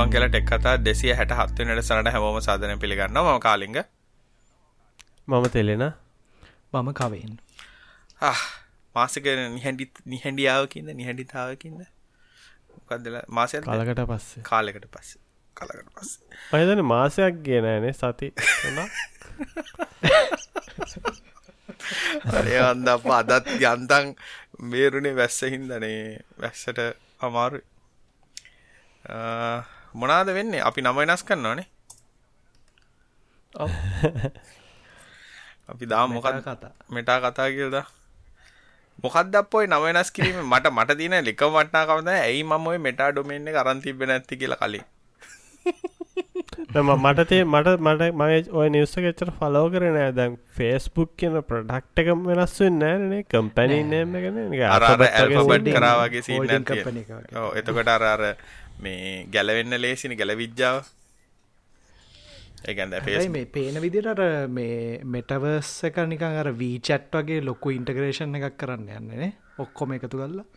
ආයිබං කියලා ටෙක් කතා දෙසිය හැට හත්වනට සනට හැමෝම සාධන පිළිගන්න ම කාලිග. මම තෙලෙන. මම කවෙන්. මාසක නිහැඩි නිහැඩියාවකින්ද නිහැඩිතාවකින්ද මොකක්දල මාසය කලකට පස්සේ. කාලෙකට පස්ස. කලකට පස්ස. අයදන මාසයක් ගෙනෑනේ සති. අන්ද අප අදත් යන්තන් මේරුණේ වැස්ස හින්දනේ වැස්සට අමාරු මොනාද වෙන්නේ? අපි නම වෙනස් කරන්නවානේ අපි දා මොකක් කතා. මෙටා කතා කියල්ද මොකක්ද අපොයි නම වෙනස් කිරීම? මට මට තින ලික වටනාකවද ඇයි මම ඔය මෙටා ඩොමෙන්න්න කරන්තිබෙන ඇති කියලා කලින්. මට තේ මට මට මගේ ඔය නිවස ච්චර ෆලෝ කරන දැන් ෆේස්බුක් කියන ප්‍රඩක්් එක වෙනස් වෙන්න නේ. කම්පැනී නේම ගැන අර ඇල්පබට් කරාවගේ සීන Holding company එක වගේ. එතකොට අර අර මේ ගැලවෙන්න ලේසිනි ගැල විද්‍යාව හැබැයි ෆේස් මේ පේන විදිට මේ මෙටවර්ස් එක නිකන් අර වීචැට් වගේ ලොකු ඉන්ටග්‍රේෂන් එකක් කරන්න යන්නනේ ඔක්කොම එකතු කල්ලා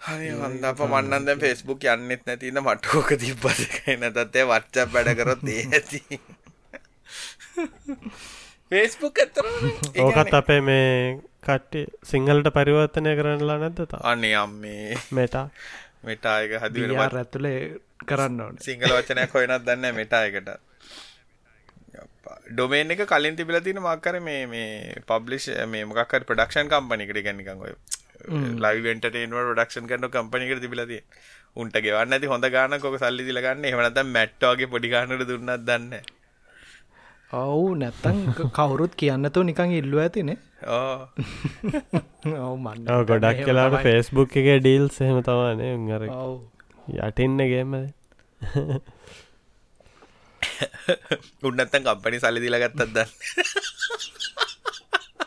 හරි හොඳ අප මන්නන් දැන් ෆෙස්බුක් යන්නෙත් නැතින මටෝක තිබ්බදකයි නැතත්තේ වච්චක් වැඩ කරොත් ඒ ඇති. ෆේස්බුක් ඇතර ඕකත් අපේ මේ කට්ටි සිංහලට පරිවර්තනය කරන්නලා නැද්ද අනේ අම්මේ. මෙටා මෙටායක හදිවෙන බියාර් ඇතුලේ කරන්න ඕන. සිංහල වචනයක් හොයනත් දන්න මෙටායකට ඩොමේන් එක කලින් තිබිල තින මක්කර මේ මේ පබ්ලිෂ් මේ මොකක්කර ප්‍රඩක්ෂන් කම්පනිකට ගැනිකං ඔය ලයිවෙන්ටේන්ව ඩක්ෂන් කරන කම්පනිකට තිබිලති උන්ට ගෙවන්න ඇති හොඳ ගාන කොක සල්ලි දිලගන්න එහමනත මැට්ටෝගේ පොඩිගානට දුන්නත් දන්න ඔවු නැත්තං කවුරුත් කියන්නතු නිකං ඉල්ලුව ඇතිනේ. ඔව මන්න ගොඩක් කලාට ෆේස්බුක් එක ඩීල් සහෙම තවානේ උර යටින්නගේම උන්නත්තන් කම්පනි සල්ලි දිලගත්තත් දන්න.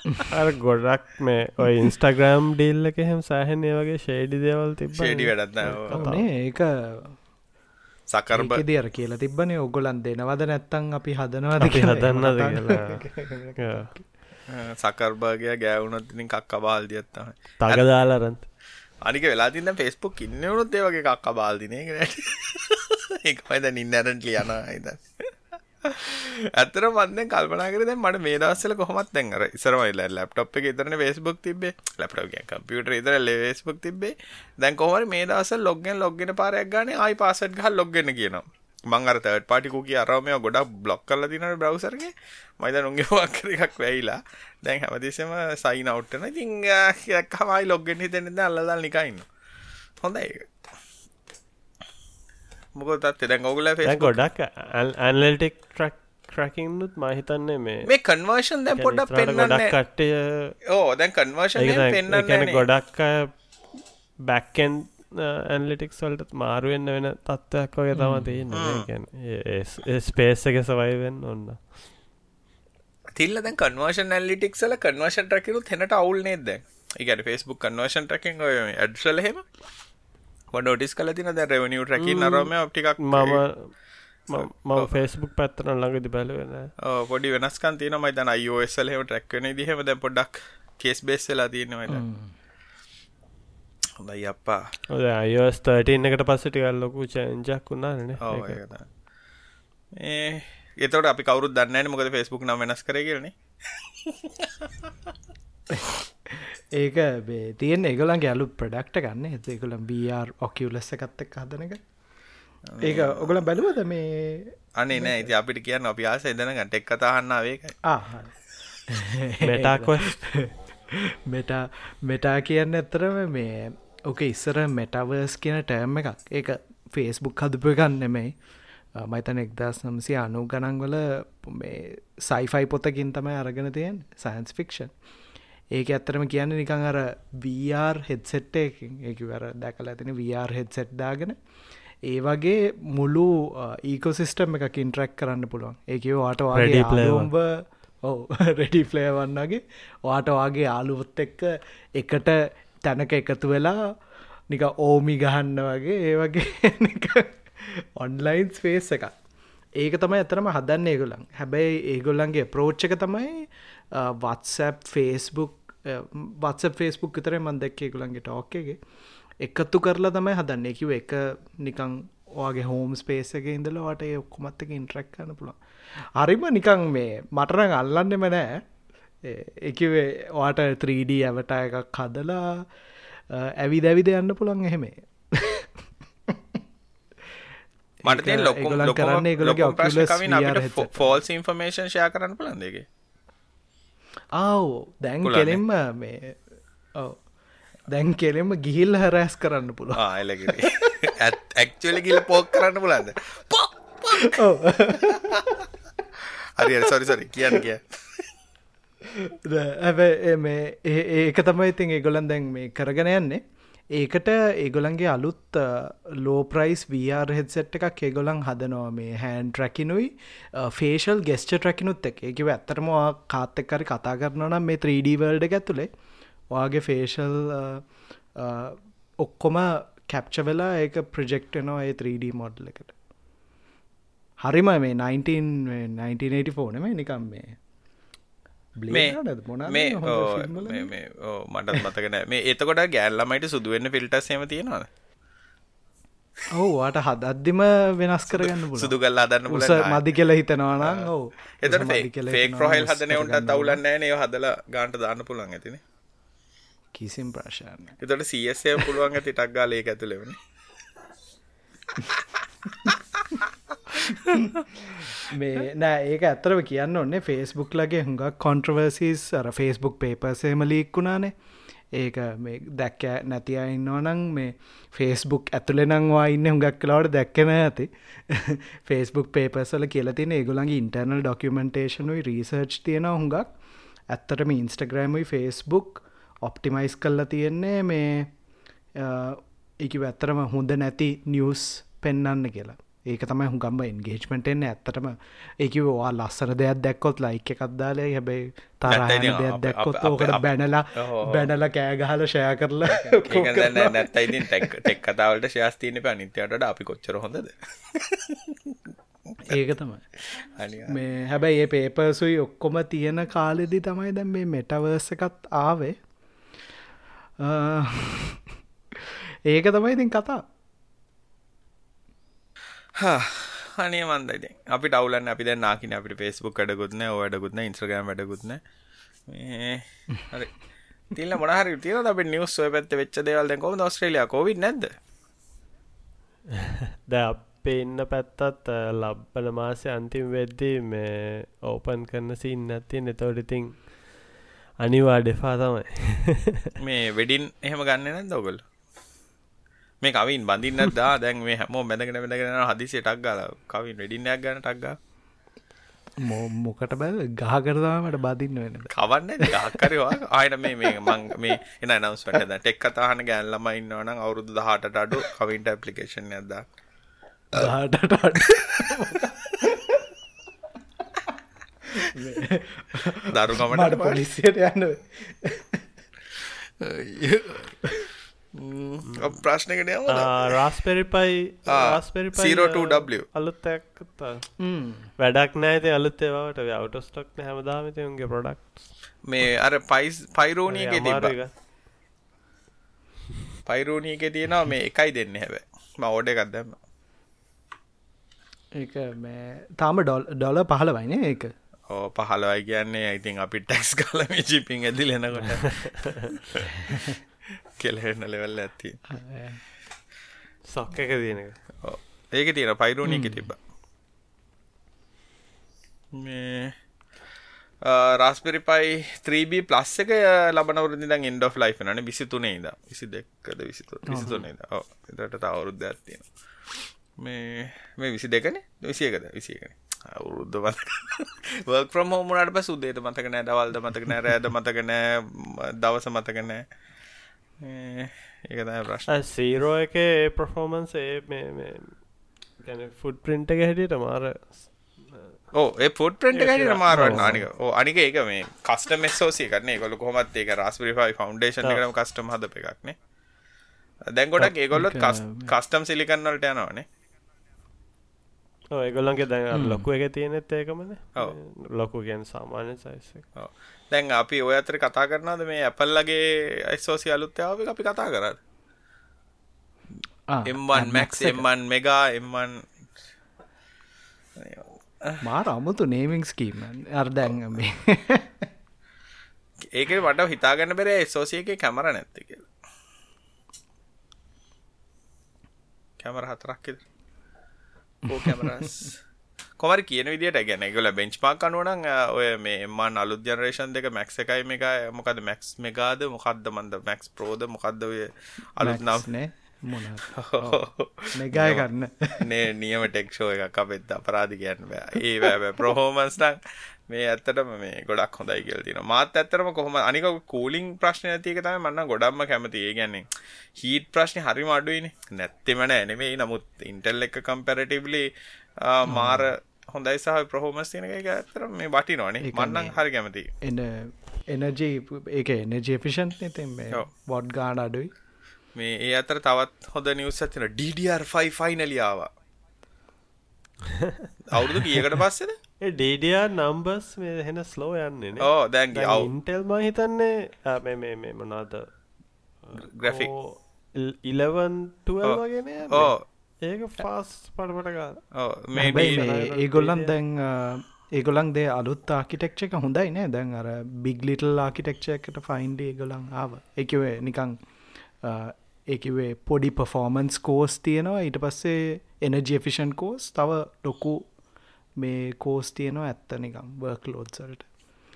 අර ගොඩක් මේ ඔය ඉන්ස්ටග්‍රම් ඩිල්ල එක හෙම සෑහන ඒ වගේ ෂේඩි දේවල් තිබ ෂේඩි වැඩත්න නේ ඒක සකර්බ දියර කියලා තිබ්බනේ. ඔගොලන් දෙනවද නැත්තං අපි හදනවද කියලා හදන්නද කියලා. සකර්බාගේ ගෑවුණොත්තිනින් කක්ක බාල්දියත්තම තගදාලරන්ත අනික වෙලාතින්න ෆෙස්බුක් ඉන්නවුණොත් ඒ වගේ කක්ක බාල්දිනයකට ඒකයිද නින්න ඇරට ලියන හිද ඇතර මන්න කල්පනාකර දැන් මට මේ දවස්සල කොහොමත් දැන් අර ඉස්සරමයිල ලැප්ටොප් එක ඉතරන ෆේස්බුක් තිබේ ලැප්ටොප් එක කම්පියුටර් ඉතර ෆේස්බුක් තිබේ දැන් කොහොමද මේ දවස්වල ලොග්ගෙන ලොග්ගෙන පාරයක් ගානේ ආයි පාස්වර්ඩ් ගහලා ලොග්ගෙන කියනවා. මං අර තර්ඩ් පාටි කුකී අරව මේවා ගොඩක් බ්ලොක් කරලා තියෙනවා බ්‍රවුසර් එකේ. මම දැන් උන්ගේ වක්කර එකක් වැහිලා දැන් හැමදෙස්සෙම සයින් අවුට් වෙනවා ඉතින් දැක්කම ආයි ලොග්ගෙන හිතෙන්නේ දැන් අල්ලලා දාලා නිකන් ඉන්නවා. හොඳයි ඒක. මොකද තත්ත්වය? දැන් Facebook. ගොඩක් ඇන්ලටික් ට්‍රක් ට්‍රකින්නුත් මහිතන්නේ මේ මේ කන්වර්ෂන් දැන් පොඩ්ඩක් ගොඩක් පෙන්වන්නේ කට්ටය ඕ දැන් කන්වර්ෂන් නැහැ. ගොඩක් බැක්කෙන් ඇන්ලිටික්ස් වලට මාරුවෙන්න්න වෙන තත්ත්වයක් වගේ තම තියන්න ස්පේස් එක සවයිවෙන් ඔන්න තිල්ල දැන් කන්වර්ෂන් ඇලිටික්ස් වල කන්වර්ෂන් ට්‍රැකිනුත් හෙනට අවුල් නේද කියන්නේ Facebook කන්වර්ෂන් ට්‍රැකින් ඔය ඇඩ්ස් නොටිස් කළා තියෙන දැන් රෙවෙනියු ට්‍රැකින් අරම ටිකක් මම මම ෆේස්බුක් පැත්තන ළඟදි බැලුවෙන ඔව් පොඩි වෙනස්කම් තියෙනවා. මම දැන් iOS වල එහෙම ට්‍රැක් වෙන විදිහ එහෙම දැන් පොඩ්ඩක් කේස් බේස් වෙලා තියෙනවා දැන් හොඳයි අප්පා. ඔද අයෝස් 13 එකට පස්සටිකල් ලොකු චෙන්ජක් වුණානේ ඔව් ඒක. තමයි. ඒ එතකොට අපි කවුරුත් දන්නේ නැහැ මොකද Facebook නම් වෙනස් කරේ කියලානේ ඒක බේ තියෙන් එකගලන්ගේ අලු ප්‍රඩක්ට ගන්න. එත එකකුල බR ඔකියලස්ස එකත්තක් හදන එක. ඒක ඔගල බැලුවද මේ? අනේ නෑ. ඉතින් අපිට කියන්න අපි ආස එදන ටෙක් කතාහන්න වේකයි මෙටාකොස් මෙට මෙටා කියන්න ඇත්තරම මේ ඕක ඉස්සර මෙටවර්ස් කියන ටර්ම් එකක්. ඒක ෆේස්බුක් හදපු ගන්න නෙමෙයි. මයිතන එක්දස් නම්සි අනු ගණන්වල මේ සයිෆයි පොතකින් තමයි අරගෙන තියෙන් සයින්ස් ෆික්ෂන් ඒක ඇත්තරම කියන්න නිකං අර හෙඩ්සෙට් එකින් ඒක වර දැකල ඇතින VR හෙඩ්සෙට් දාගෙන. ඒ වගේ මුළු ඊකෝසිිස්ටම් එක ඉන්ට්‍රක් කරන්න පුළුවන්. ඒක වාට Ready Player වාගේම්බ ඔව රෙඩි ෆ්ලේ වන්නගේ වාට වගේ ආලුවොත් එක්ක එකට තැනක එකතු වෙලා නික ඕමි ගහන්න වගේ. ඒ වගේ ඔන්ලයින් ස්පේස් එකක්. ඒක තමයි ඇතරම හදන්න ඒගොලන් හැබැයි ඒගොල්ලන්ගේ ප්‍රෝච්ච එක තමයි වත්සැප් ෆේස්බුක් වත්ස ෆේස්බුක් විතර මන් දැක්කේ ගුලන්ගේ ටෝක්කගේ එකත්තු කරලා තමයි හදන්න එකව එක නිකං ඔගේ හෝම් ස්පේස එක ඉඳල වට ඒ ඔක්කොමත් එක ඉන්ට්‍රක් කන්න පුළන් හරිම නිකං මේ මටරං අල්ලන්නෙම නෑ එකවේ වාට 3D ඇවට එකක් හදලා ඇවි දැවිද යන්න පුළන් එහෙමේ මට ලොකුම කරන්නේ headset. ෆෝල්ස් ඉන්ෆර්මේෂන් ෂෙයා කරන්න පුළුවන් දෙකේ ආව් දැන්? කෙලෙම්ම මේ ඔව්. දැන් කෙලෙම ගිහිල් හැරෑස් කරන්න පුළුව ඇක්චුවලි ගිල පෝක් කරන්න පුලන්ද හරි සොරි සොරි කියන්න කිය ඇ මේ ඒක තමයි ඉතින් ඒගොලන් දැන් මේ කරගෙන යන්නේ ඒකට ඒගොලන්ගේ අලුත් ලෝප්‍රයිස් VR හෙදසෙට් එකක් ඒගොලන් හදනවා. මේ හැන් ට්‍රැකිනුයි ෆේෂල් ගෙස්ට ට්‍රැකිනුත් එක ඒකව ඇත්තරම කාත් එක්කරි කතා කරනවා නම් මේ 3D වල්ඩ ඇතුළේ ඔයාගේ ෆේෂල් ඔක්කොම කැප්ච වෙලා ඒක ප්‍රජෙක්ටනවා ඒ 3D මොඩ්ල එකට. හරිම මේ 19 1984 නෙමේ නිකම් මේ මටත් මතකන මේ එතකොට ගෑල්ලමයිට සුදුවෙන්න ෆිල්ටස් හෙම තියෙනවාද? ඔව් වාට හදද්දිම වෙනස් කරගන්න. සුදු හදන්න උස පුළුවන් මදි කියලා හිතනවා නම් ඔව්. උස එතට ෆේක් ප්‍රොහල් හදන උන්ට තවුලන්න ෑ ඒ හදල ගාන්ට දාන්න පුළන් ඇතින කිසිම් ප්‍රශ්න එතට සSය පුළුවන් ඇති ටක් ගාලේ ඇතුලෙවන මේ නෑ ඒක ඇතරව කියන්න ඔන්නේ ෆේස්බුක් ලගේ හුඟක් කොන්ට්‍රවර්සිස් අර ෆේස්බුක් පේපර්සේම ලීක්කුණානේ ඒක මේ දැක්ක නැතිය ඉන්නවනං මේ ෆේස්බුක් ඇතුලෙනංවා ඉන්න හුඟක් කලාවට දැක්කන ඇති. ෆේස්බුක් පේපර්සල කියලතින ඒගොලන්ගේ ඉන්ටර්නල් ඩොක්කමෙන්ටේෂනුයි රීසර්ච් තියෙන හුඟක්. ඇත්තටම ඉන්ස්ටග්‍රෑමුයි ෆේස්බුක් ඔප්ටිමයිස් කල්ලා තියෙන්නේ මේ එක ඇත්තරම හොඳ නැති නිියස් පෙන්න්න කියලා. ඒක තමයි හුගම්ම එන්ගේජ්මටෙන් ඇත්තටම ඒකවා ලස්සර දෙයක් දැක්කොත් ලයික එකක්දාලේ හැබැයි තරහන දෙයක් දැක්කොත් ඕකට බැනලා. බැනල කෑගහල ෂය කරලා නැත්තයිතින් ටෙක් කතාවලට ශාස්තිීන පනිත්‍යයට අපි කොච්චර හොඳද? ඒක තමයි. මේ හැබැයි ඒ පේපර්සුයි ඔක්කොම තියෙන කාලෙදි තමයි දැන් මේ මෙටවර්ස එකත් ආවේ. ඒක තමයි ඉතින් කතා අනේ මන්දයිති අපි ටවලන්න අපි දැ නාකින. අපිට පේස්බුක් අඩකුත්න වැඩකුත්න ඉන්ස්්‍රගම් වැඩකුත්න හරි. තිල්ල මොනහරි තියන අප නිවස් ඔය පැත්ත වෙච්ච දේවල් දැ කොම ස්ට්‍රලිය කොවි නැද ද අපේ ඉන්න පැත්තත් අ, ලබ්බන මාසය අන්තිම වෙද්දී මේ ඕපන් කරන සින්න ඇති නතවට ඉතින් අනිවා ඩෙපා තමයි. මේ වෙඩින් එහෙම ගන්න නැ දොගල් මේ කවින් බඳන්න දා. දැන් මේ හැමෝ බැඳගෙන බැඳගෙන හදිසි ටක් ගල. කවින් වෙඩින්නයක් ගන්න ටක්ගා මො- මොකට බැ. ගහ කරදාමට බදින්න වෙන කවන්න ගක්කරවා ආයට මේ මේ මං මේ එන නවස් පට ටෙක් කතාහන ගැල්ලම ඉන්නවන අවුරුදු දහට අඩු කවින්ට ඇපලිකේෂන් ඇද දරුකමට මට පොලිසියට යන්න ප්‍රශ්නකට යම රාස්පෙරිපයි ආ, රාස්පෙරිපයි 02W. අලුත් වැඩක් නෑත අලුත් ඒවාට අවටස්ටොක් හැමදාමති උන්ගේ ප්‍රොඩක්් මේ අර පයිස් පයිරෝණීක තිබ පයිරෝණීක තියෙනවා මේ එකයි දෙන්න හැබ ම ඕඩ එකක් දැම්ම. ඒක මේ තාම ඩොල් ඩොල පහල වයින ඒක. ඕ පහලවයි කියන්නේ ඉතින් අපි ටැක්ස් කාලම ජිපින් ඇදි ලෙනකොට කෙලහෙන්න ලෙවල්ල ඇති සොක් එක තියෙනක ඒක තියෙන පයිරෝණීක තිබ මේ රස්පිරිපයි 3B ප්ලස් එක ලබනවරුදි දන් ඉන්ඩ ලයි් නන විසි තුනේ ද විසි දෙක්කද විසි තුනේ එතට අවුරුද්ධ ඇත්තින මේ මේ විසි දෙකන විසියකද? විසියකන. අවුරුද්ධ මත වර්ක් ප්‍රම් හෝමනට ප සුදේට මතක නෑ දවල්ද මතක නෑ රෑද මතක නෑ දවස මතක නෑ ඒක තයි ප්‍රශ්න සීරෝ එක ප්‍රෆෝමන්ස් ඒ ෆුඩ් පින්ට එක හැටියට මාර ඕ ප්‍රෙන්ට් එකට ඒක. මාරුවන්න ඔව්. අනික ඕ අනික ඒක මේ කස්ටම එස්සෝසිය කරන කොල කොමත් ඒක රස්පිරිෆයි ෆෞන්ඩේෂන් ඔව්. එකම කස්ටම් හද එකක්නේ දැන් ගොඩක් ඒගොල්ලොත් කස්ටම් සිලිකන්නවලට යනවානේ ඒගොල්ලන්ගේ දැන් ලොකු එක තියෙනෙත් ඒකමන ඔව්. ලොකු ගැන් සාමාන්‍ය සයිස. දැන් අපි ඔය අතර කතා කරනද මේ ඇපල්ලගේ ඇස්සෝසි අලුත්‍යාව අපි කතා කරද? ආ, M1 Max Max එක. M1 Mega M1 මාර අමුතු නේමිං ස්කීම අර්දැන් මේ ඒක මට හිතාගන්න බෙර සෝසිය එක කැමර නැත්ත කියලා. කැමර හතරක් ඕ කැමරස් කොමරි කියන විදිට ගැන ගල බෙන්ච්මාක් අනුවනන් ඔය මේ එමන් අලුත් ජනරේෂන් දෙක මැක්ස එකයි මේක මොකද මැක්ස් මෙගාද මොකක්ද මන්ද මැක්ස් ප්‍රෝද මොකක්ද ඔය අලුත් නම්? නේ? මොන මෙගාය කරන්න නේ. නියම ටෙක්ෂෝ එකක් අපෙත් අපරාධි කියන්න බෑ ඒ බෑ ප්‍රහෝමන්ස් නං මේ ඇත්තටම මේ ගොඩක් හොඳයි කියල තින මාත් ඇත්තරම කොහොම අනික කූලිං ප්‍රශ්න ඇතික තම මන්න ගොඩක්ම කැමති. ඒ ගැන්නේ හීට ප්‍රශ්න හරි මඩුවන නැත්තෙමන ඇනෙමේ නමුත් ඉන්ටල් එක කම්පැරටිබ්ලි මාර හොඳයි සහ ප්‍රහෝමස් තියන එක. ඇතර මේ බටි නොනේ මන්නන් හරි කැමති. එන එනජී ඒක එනජී පිෂන් ඉතින් මේ ඔව්. බොඩ් ගාන අඩුයි. මේ ඒ අතර තවත් හොඳ නිවස් ඇතින DDR5 ෆයිනලියාව අවුරුදු කියකට පස්සෙද ඩඩිය නම්බස් මේ හෙන ස්ලෝ යන්නේ ඕ දැන්ගේ අව් ඉන්ටෙල් ම හිතන්නේ මේ මොනාද ග්‍රෆික් ඉලවන් වගෙන ඕ ඒක ෆාස් පටපට ගාල. ඕ මේ හැබැයි ඩී- මේ ඒගොල්ලන් දැන් ඒගොලන් දේ අලුත් ආකිටෙක්ෂ එක හොඳයි නෑ. දැන් අර බිග් ලිටල් ආකිටෙක්ෂ එකට ෆයින්ඩ ඒගොලන් ආව. එකවේ නිකං ඒකවේ පොඩි පෆෝමන්ස් කෝස් තියෙනවා. ඊට පස්සේ එනජි ෆිෂන් කෝස් තව ලොකු මේ කෝස් තියෙනවා ඇත්ත නිකම් වර්ක් ලෝඩ්සල්ට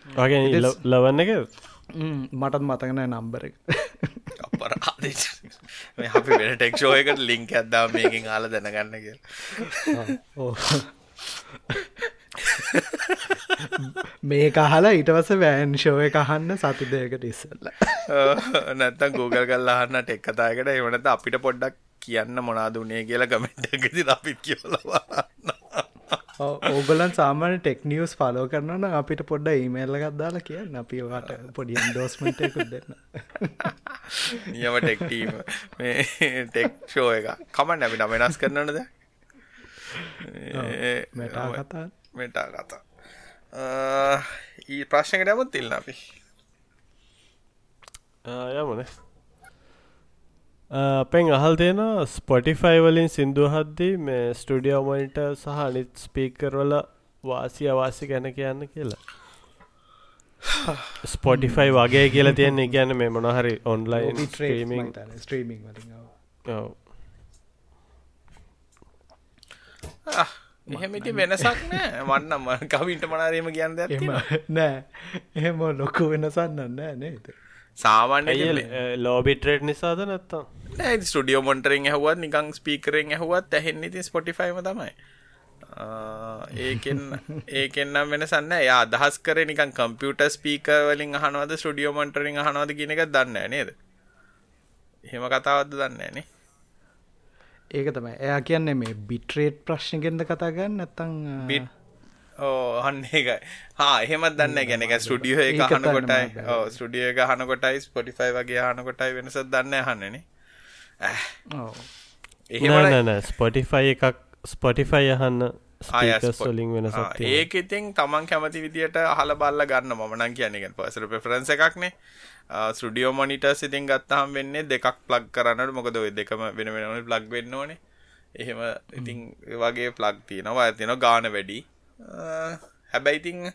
වගේ ලවන්න එක මටත් මතකන නම්බර මේ අපි වෙන ටෙක්ෂෝ එකට ලිංක් ඇද්දා මේකින් ආල දැනගන්න කිය මේ කහලා ඊටවස වෑන් ෂෝ එක අහන්න සති දෙයකට ඉස්සල්ල. නැත්තම් Google කරලා අහන්න ටෙක් කතායකට එවනත අපිට පොඩ්ඩක් කියන්න මොනාද වනේ කියලා කමෙන්ට් එකදී අපිත් කියවලා ඕගලන් සාමාන ටෙක්නිියස් ෆලෝ කරන අපිට පොඩ්ඩ ඊමේල්ල ගත්දාලා කියන්න. අපි වාට පොඩි ඩෝස්මටයකුත් දෙන්න. නියම ටෙක්ටීම මේ ටෙක්ෂෝ එක කමන්න අපි නමෙනස් කරන්නනද මැටා කතා. මෙටා කතා. ඊ ප්‍රශ්නකට ඇමුත් තිල්න්න අපි. යමන අපෙන් අහල් තියෙන ස්පොටිෆයි වලින් සිින්දු හද්දී මේ ස්ටඩියෝ මොනිට සහ අනිත් ස්පීකර්වල වාසි අවාසි ගැන කියන්න කියලා. ස්පොටිෆයි වගේ කියලා තියෙන්නේ. ගැන මේ මොනහරි ඔන්ලයින් ස්ට්‍රීමිං ස්ට්‍රීමිං වලින් ආ, එහෙම ඉති වෙනසක් නෑ. වන්නම් කවින්ට මනාරීම කියන්න නෑ. එහෙම ලොකු වෙනසන්න නෑ නේද සාමාන්‍ය ලෝබිටරේට් නිසාද නැත්තම්? ස්ටඩියෝ මොන්ටරින් ඇහුවත් නිකං ස්පීකරෙන් ඇහුවත් ඇහෙන් ඉතින් ස්පොටිෆයිම තමයි. ඒකෙන් ඒකෙන්නම් වෙනසන්න යා අදහස් කර නිකන් කම්පියුට ස්පීක වලින් අහනවද ස්ටඩියෝ මොන්ටරින් අහනවද කියන එක දන්න නේද? එහෙම කතාවත්ද දන්න නේ ඒක තමයි. එයා කියන්නේ මේ බිට්‍රේට් ප්‍රශ්නගෙන්ද කතා ගන්න නැත්තං බිට් ඕ අන්න එකයි හා එහෙමත් දන්න ගැන එක ස්ටඩියෝ එක ඒක හන කොටයි දන්න. මම. ඕ ස්ටඩිය එක හන කොටයි ස්පොටිෆයි වගේ හන කොටයි වෙනසත් දන්න හන්නනේ එහෙම නන ස්පොටිෆයි එකක් ස්පොටිෆයි අහන්න වෙනසක් තියෙනවා. ඒක ඉතින් තමන් කැමති විදියට අහල බල්ල ගන්න මනන් කියන්නක පසර පෙෆරන්ස එකක්නේ ස්ටඩියෝ මොනිටර්ස් ඉතින් ගත්තහම් වෙන්නේ දෙකක් ප්ලග් කරන්නට මොකද ඔය දෙකම වෙන වෙනන ප්ලග් වෙන්න ඕනේ. එහෙම ඉතින් වගේ ප්ලග් තියෙනවා. ඇතින ගාන වැඩි හැබැයි ඉතිං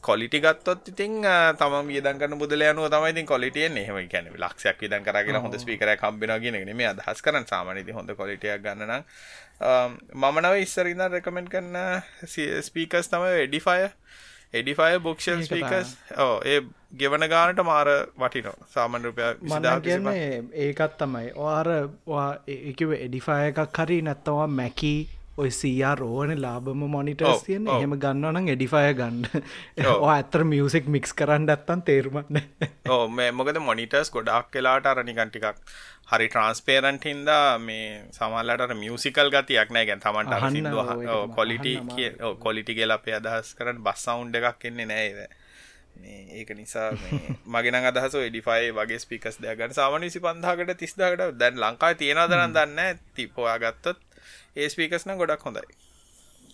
කොලිටි ගත්තොත් ඉතින් තම වියදන් කරන බුදල යනුව තමයි ඉතින් කොලිටියෙන් එහෙම කැන ලක්ෂයක් විදන් කරගෙන හොඳ ස්පිකර කම්බෙන ගෙන මේ අදහස් කරන සාමානති හොඳ කොලිටියක් ගන්නන මමනව ඉස්සරන්න රෙකමෙන්ට් කරන්න ස්පීකස් තම එඩිෆය එඩිෆය බුක්ෂල් ඒක ස්පීකස් ඕ ඒ ගෙවන ගානට මාර වටිනෝ සාමන් රුපය කියන්නේ ඒකත් තමයි. ඔයාර එකව එඩිෆය එකක් හරි නැත්තවා මැකී ඔය සීයා රෝවන ලාබම මොනිටර්ස් ඔව්. එහෙම ගන්නවනම් එඩිෆය ගන්න. ඇතර මියසික් මික්ස් කරන්න ඇත්තන් තේරුමන්න ඕ මේ මොකද මොනිටර්ස් ගොඩක් කලාට අරනිකන්ටිකක් හරි ට්‍රන්ස්පේරන්ට හින්දා මේ සමල්ලට මියසිකල් ගතියක් නෑ. ගැන් තමන්ට ඒක කොලිටි කිය කොලිටි කියල අපේ අදහස් කරන්න බස් සවුන්් එකක් එන්නේ මේ ඒක නිසා මගෙන අදහස එඩිෆයි වගේ ස්පිකස් දෙයගන්න සාමන විසි පන්දාකට තිස්දාකට දැන් ලංකායි තියෙනදරන් දන්න තිපොයා ගත්තොත් ඒ ස්පිකස්න ගොඩක් හොඳයි.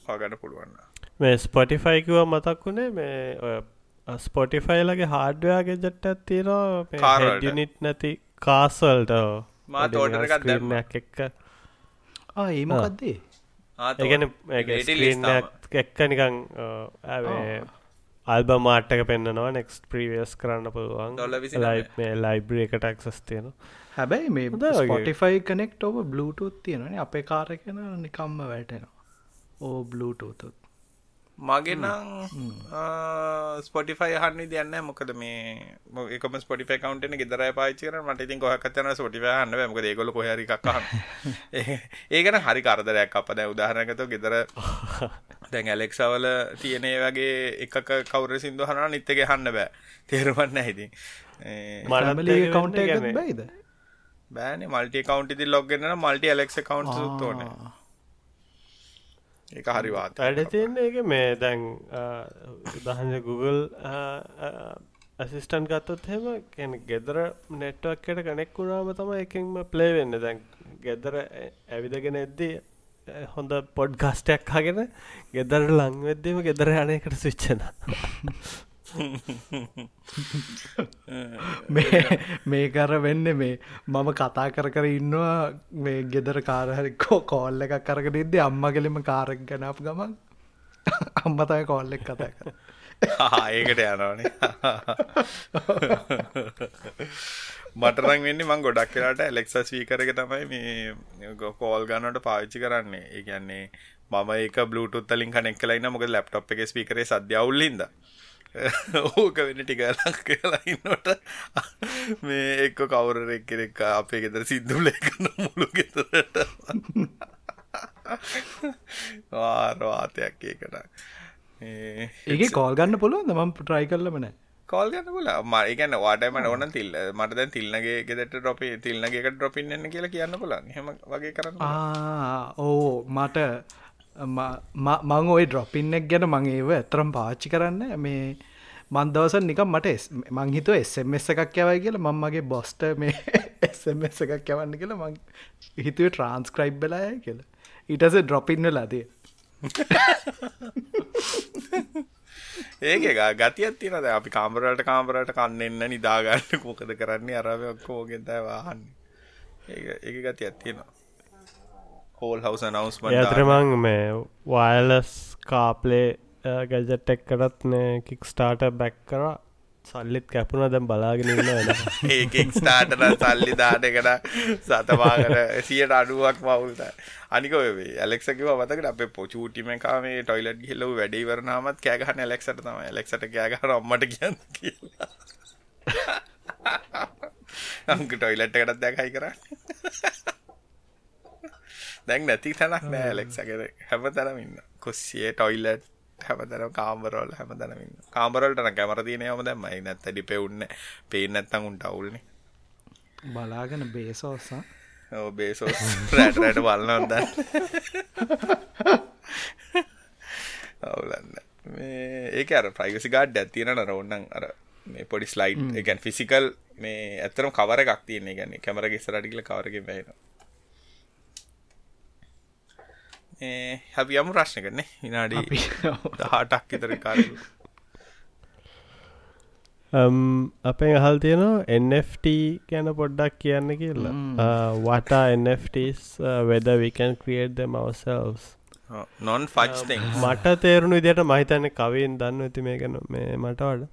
හගන්න පුළුවන්න මේ ස්පොටිෆයිකිව මතක් වුණේ? මේ ඔය ස්පොටිෆයිලගේ හාඩ්වයාගේ ජට්ට ඇත්තිනවා කාර් වලට. ඩිනිට් නැති order එකක් දැම්මා. ස්ක්‍රීනයක් එක්ක. ඒ මොකක්දේ ආත් එකන waiting list තාම. එක්ක නිකං අල්බ මාට්ටක පෙන්න්නනවා නෙක්ස් ප්‍රීවියස් කරන්න පුළුවන් ඩොලර් 29. ලයි ලයිබ්‍රිය එක ටක්සස් තියෙන හැබැයි මේ. ස්පොටිෆයි කනෙක්ට ඔබ බ්ලුටුත් තියෙනන අපේ කාරකෙන නිකම්ම වැටෙනවා ඕ බ්ලුටුතුත් මගේ නම් ස්පොටිෆයි හන්න දෙන්න මොකද මේ එකම ස්පොටිෆයි කවන්ටන ගෙදර පාචි කර මට ඉතින් කොහකතන ස්පොටිෆයි හන්න මොක ඒගොල කොහරි එකක් ඒකන හරි කරදරයක් අප දැ උදාහරනකත ගෙදර දැන් ඇලෙක්සවල තියනේ වගේ එක කවර සිින්දු හන නිත්තක හන්න බෑ. තේරුවන්න හිති මලි කවුන්ට බයිද? බෑන. මල්ටි කවන්ටි ලොගන්න මල්ටි ඇලෙක් කවන්් තුෝන ඒක හරි වාත වැඩ තියන්නේ එක මේ දැන් දහජ Google ඇසිස්ටන් ගත්තොත් හෙම කැන ගෙදර නෙට්වක් එට කනෙක් වුණාම තම එකෙන්ම ප්ලේ වෙන්න. දැන් ගෙදර ඇවිදගෙන එද්දී හොඳ පොඩ් ගස්ටයක් හගෙන ගෙදර ලංවෙද්දීම ගෙදර යනයකට සිච්චන මේ කර වෙන්න මේ මම කතා කර කර ඉන්නවා මේ ගෙදර කාරහරි කෝ කෝල්ල එකක් කරක දෙද්දේ අම්මගෙලෙම කාරක් ගැනප් ගමන් අම්මතය කෝල්ලෙක් කතා කර ඒකට යනවනේ. මටරං වෙන්න මං ගොඩක් කියලාට එලෙක්ස ස්වීකරක තමයි මේ කෝල් ගන්නට පාවිච්චි කරන්නේ. ඒ කියන්නේ මම ඒක බluටුත්තලින් කනෙක් කලයින්න මොක ලැප්ටොප් එක ස්පිකරේ සද්‍යවුල්ලින්ද ඕක වෙන්න ටිකලක් කියලා ඉන්නට මේ එක්ක කවුරෙක් කෙනෙක් අපේ ගෙදර සිද්ධුල කරන මුළු ගෙතරට වාරවාතයක් ඒකට. ඒ කෝල් ගන්න පුළුවන් මම ට්‍රයි කරලමන කෝල් ගන්න පුල මරිගන්න වාටමට ඕන තිල් මට දැන් තිල්න්නගේ ගෙදට ඩොපි තිල්න්නගේ ඩොපින්න කියලා කියන්න පුලන් හෙම වගේ කරන්න ඕ මට මං ඔය ඩ්‍රොපින්නෙක් ගැන මං ඒව ඇතරම් පාච්චි කරන්න මේ මන්දවස නිකම් මට මංහිතු එස්මස් එකක් යවයි කියලා මංමගේ බොස්ට මේ එස්මස් එකක් යවන්න කියලා මං හිතුව ට්‍රන්ස්ක්‍රයිබ් බලාය කියලා. ඊටස ඩ්‍රොපින්න ලදේ ඒක ගතියක් තියනද අපි කාමරට කාමරට කන්න එන්න නිදාගන්න. මොකද කරන්නේ? අරව ඔක්කෝගෙන් තැ වාහන්නේ ඒ ඒ ගතියක් තියෙනවා. හෝල් හවස නවස්ම ඇතරමං මේ වයලස් කාපලේ ගැජට් එක්කටත් කික් ස්ටාට බැක් කර. සල්ලිත් කැපුණ දැම් බලාගෙන ඒකෙක් ස්ටාටන සල්ලි දාටකට සතවාකර සියට අඩුවක් මවුල්ත අනික ඇලෙක්සකිව මතකට අප පොචූටිමකාම ටොයිලට් හෙල්ලව වැඩිවරනාමත් කෑගහන ඇලෙක්සට තම ඇලෙක්සට කෑගහර අම්මට කියන්න කියලා. අංක ටොයිලට් එකටත් දැකයි කරන්න දැන් නැති තැනක් නෑ ඇලෙක්සකර හැම තැනමින්න කොස්සිය ටොයිලට් හැමතන කාම්බරෝල් හැමතනමින් කාම්බරල්ටන කැමර තියනයම දැම්මයි නැත්ත ඩි පෙවුන්න පේ නැත්තන් උන්ට අවුල්න බලාගෙන බේසෝසා ඕ බේසෝස් රැට රැට බලන්නද අවුලන්න මේ ඒක අර ප්‍රයිවසි ගාඩ් ඇතියන නරවන්නන් අර මේ පොඩි ස්ලයිඩ් එකන් ෆිසිකල් මේ ඇතරම් කවර එකක් තියන්නේ. ගැන්නේ කැමරගේ සරටිකල කවරගේ බැන හැබි යමු ප්‍රශ්න කරන විනාඩි හටක් ඉතර කාර අපෙන් අහල් තියෙනවා NFT ගැන පොඩ්ඩක් කියන්න කියලා. වටා NFTs වෙද we can create them ourselves? Non ෆච් මට තේරුණු විදියට මහිතන්න කවින් දන්න ඇති මේ ගැන මේ මට වඩ.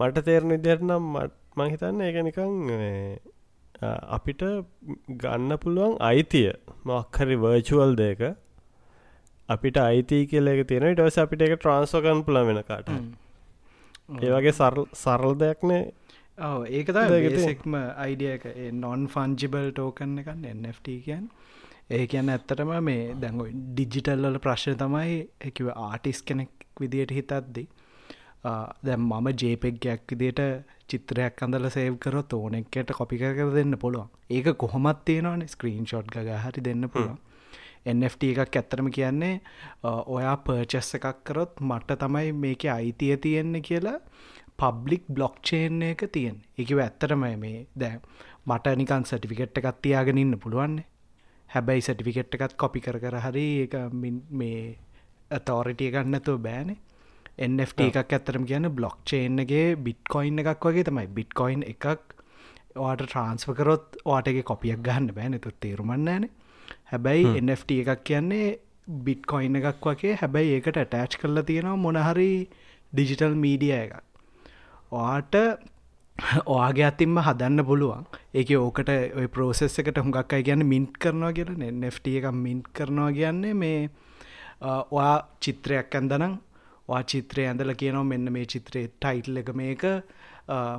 මට තේරුණු විදියට නම් මහිතන්න ඒක නිකං අපිට ගන්න පුළුවන් අයිතිය. මොක්හරි වර්චුවල් දෙක අපිට අයිති කියල එක තියෙන ටවස අපිට එක ට්‍රන්ස්ෝකන් පුල වෙන කාට ඒවගේ සරල් දෙයක්නේ ඒක ඒකෙක්ම අයිඩියක නොන් ෆන්ජිබල් ටෝකන්න එකන්න NFT කියන් ඒ කියන්න ඇත්තටම මේ දැඟ ඩිජිටල්ල ප්‍රශ්න තමයි එකව ආටිස් කෙනෙක් විදියට හිතත්දී දැම් මම ජේපෙක්ගයක් විදියට චිත්‍රයක් අඳල සේව් කරොත් ඕනෙක්කට කොපි කර දෙන්න පුළුවන්. ඒක කොහොමත් තියෙනවාන ස්ක්‍රීන් ෂොට් ග හරි දෙන්න පුළුවන් NFT එකක් ඇත්තරම කියන්නේ ඔයා පර්චස් එකක් කරොත් මට තමයි මේක අයිතිය තියෙන්නේ කියලා පබ්ලික් බ්ලොක්්චේන් එක තියෙන් එකව ඇත්තරමයි මේ දැ මට නිකන් සටිෆිකෙට් එකත් තියාගෙන ඉන්න පුළුවන්නේ හැබැයි සටිෆිකෙට් එකත් කොපි කර කර හරි එක මේ තෝරිටිය ගන්නතුව බෑනේ NFT එකක් ඇත්තරම කියන බ්ලොක් චේන්ගේ බිට්කොයින් එකක් වගේ තමයි. බිට්කොයින් එකක් වාට ට්‍රන්ස්ප කරොත් වාටගේ කොපියක් ගන්න බෑ නතු තේරුමන්නෑන හැබැයි NFT එකක් කියන්නේ බිට් කොයින්න එකක් වගේ. හැබැයි ඒකට ඇටෑච් කරලා තියෙනවා මොනහරි ඩිජිටල් මීඩිය එකක්. වාට ඔයාගේ අතින්ම හදන්න පුළුවන්. ඒක ඕකට ඔය පෝසෙස් එකට හුඟක් අයි කියන්න මින්ට් කරනවා කියල නෙෆ්ට එක මින්ට් කරනවා කියන්නේ මේ ඔයා චිත්‍රයක් ඇන්දනම් වා චිත්‍රය ඇඳල කියනවා මෙන්න මේ චිත්‍රයේ ටයිටල් එක මේක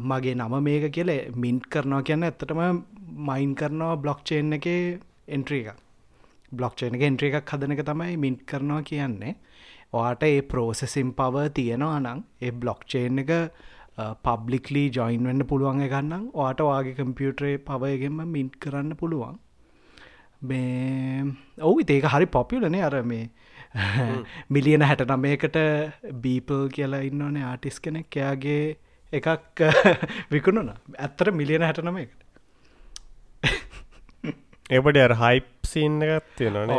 මගේ නම මේක කියල. මින්ට් කරනවා කියන්න ඇත්තටම මයින් කරනවා බ්ලොක්්චේන් එක එන්ට්‍රී එක බ්ලොක්්චේන එක එන්ට්‍රී එකක් හදන එක තමයි මින්ට් කරනවා කියන්නේ. ඔයාට ඒ පෝසෙසිම් පව තියෙනවා නං ඒ බ්ලොක්්චේන් එක පබ්ලික්ලි ජොයින් වෙන්න පුළුවන් ගන්නම් ඕට වාගේ කම්පියුටරේ පවයගෙන්ම මින්ට් කරන්න පුළුවන්. මේ ඔවු ඒක හරි පොපියලනේ අර මේ මිලියන හැට නමයකට බීපල් කියලා ඉන්නවනේ ආටිස් කෙනෙක්. එයාගේ එකක් විකුණුන ඇත්තර මිලියන හැට නමයකට එපට අර හයිප් සින්න එකත් තියෙනනේ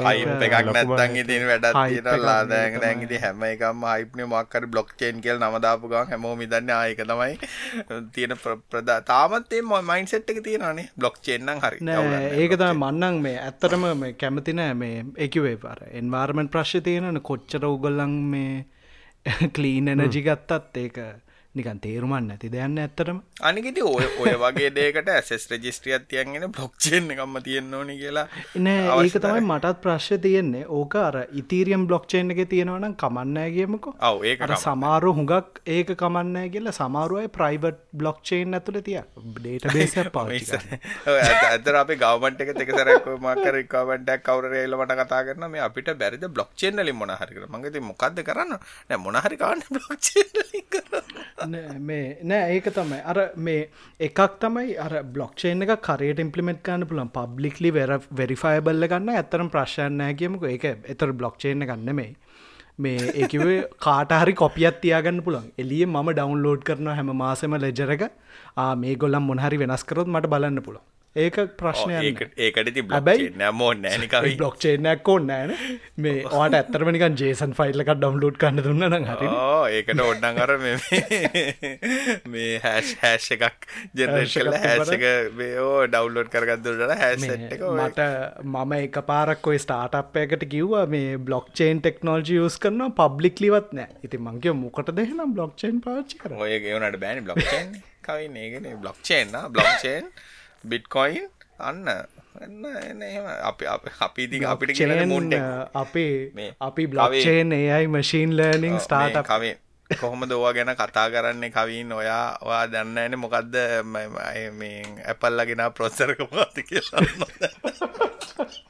හයිප එකක් නැත්තන් ඉතින් වැඩත් තිරල්ලා දැන් දැන් ඉති හැම එකම හයිප්න මක්කර බ්ලොක් චේන් කියල් නමදාපු ගන් හැමෝම දන්න ආයක තමයි තියෙන ප්‍රදා තාමත්තේ ම මයින්සෙට් එක තියෙනනේ බ්ලොක් චේන්නම් හරි. ඒක තම මන්නන් මේ ඇත්තටම මේ කැමතිනෑ මේ එකවේ පර එන්වාර්මෙන්ට් ප්‍රශ්ය තියෙනන කොච්චර උගල්ලන් මේ කලීන් එනජි ගත්තත් ඒක නිකන් තේරුමන් නැති දෙයන්න ඇත්තරම අනිකට ඔය ඔය වගේ දේකට ඇසෙස් රජිස්ට්‍රියත් තියන්ගෙන බ්ලොක්්චෙන් එකම්ම තියෙන්න ඕනි කියලා නෑ ඒක තමයි මටත් ප්‍රශ්ය තියෙන්නේ. ඕක අර ඉතීරියම් බ්ලොක්්චේන් එක තියෙනවනම් කමන්නෑ කියමකෝ. ඔව ඒක සමාරු හුඟක් ඒක කමන්නෑ කියලා සමාරුවයි ප්‍රයිබට් බ්ලොක්්චේන් ඇතුළ තිය. ඩේට බේස පවිස ඇතර අප ගවමට එක තෙකසරක් මකර කවටක් කවර ඒලමට කතා කරන මේ අපිට බැරිද බ්ලොක්්චේන් ලින් මොනහරිකර මගති මොකක්ද කරන්න? නෑ මොනහරිකාන්න බ්ලොක්්චේන් කරන්න මේ නෑ ඒක තමයි. අර මේ එකක් තමයි අර බ්ලොක්්චේන් එක කරයට ඉම්පලිමෙන්ට් ගන්න පුළන් පබ්ලික්ලි වෙර වෙරිෆයිබල්ල ගන්න ඇතරම් ප්‍රශ්යන්නෑ කියමක ඒක එතර බ්ලොක්්චේන ගන්න මේ මේ ඒකිවේ කාටහරි කොපියත් තියාගන්න පුළන් එලිය ම ඩවන්ලෝඩ් කරන හැම මාසම ලෙජරක මේ ගොල්ලම් මොහරි වෙනස්කරොත් මට බලන්න පුළන් ඒක ප්‍රශ්නය ඒකට ති බයි නෑමෝ නෑනිකවයි බ්ලොක්්චේනයක් ඕන්නෑන මේ ඕට ඇත්තරමනිකන් ජේසන් ෆයිල්ලක ඩවන්ලෝඩ් කන්න දුන්න හරි ඒකට ඔඩ්ඩන් අර මේ හැෂ් හැෂ් එකක් ජෙනරේශල හැසක මේෝ ඩවන්ලෝඩ් කරගත්දුරට හැස් මට මම එක පාරක් ඔයි ස්ටාටප් එකට කිව්වා මේ බ්ලොක්්චේන් ටෙක්නෝජි යස් කරන පබ්ලික්ලිවත් නෑ. ඉති මංගේ මොකට දෙහෙනම් බ්ලොක්්චේන් පාච්චි කර ඔය ගෙවනට බෑනි බ්ලොක්්චේන් කවයි ඒගෙන බ්ලොක්්චේන්න බ්ලොක්්චේන් බිට්කොයින් අන්න. එන්න එන්න එහෙම. අපි අපි ඉතින් අපිට කියන මුන්ඩ අපේ අපි බ්ලොක්්චේන් ඒයි මශීන් ලර්නිින් ස්ටාට කවේ කොහොම දෝවා ගැන කතා කරන්නේ කවින්? ඔයා ඔයා දන්න ඇන මොකක්ද මේ ඇපල්ලගෙන ප්‍රොස්සරක පාති කියලා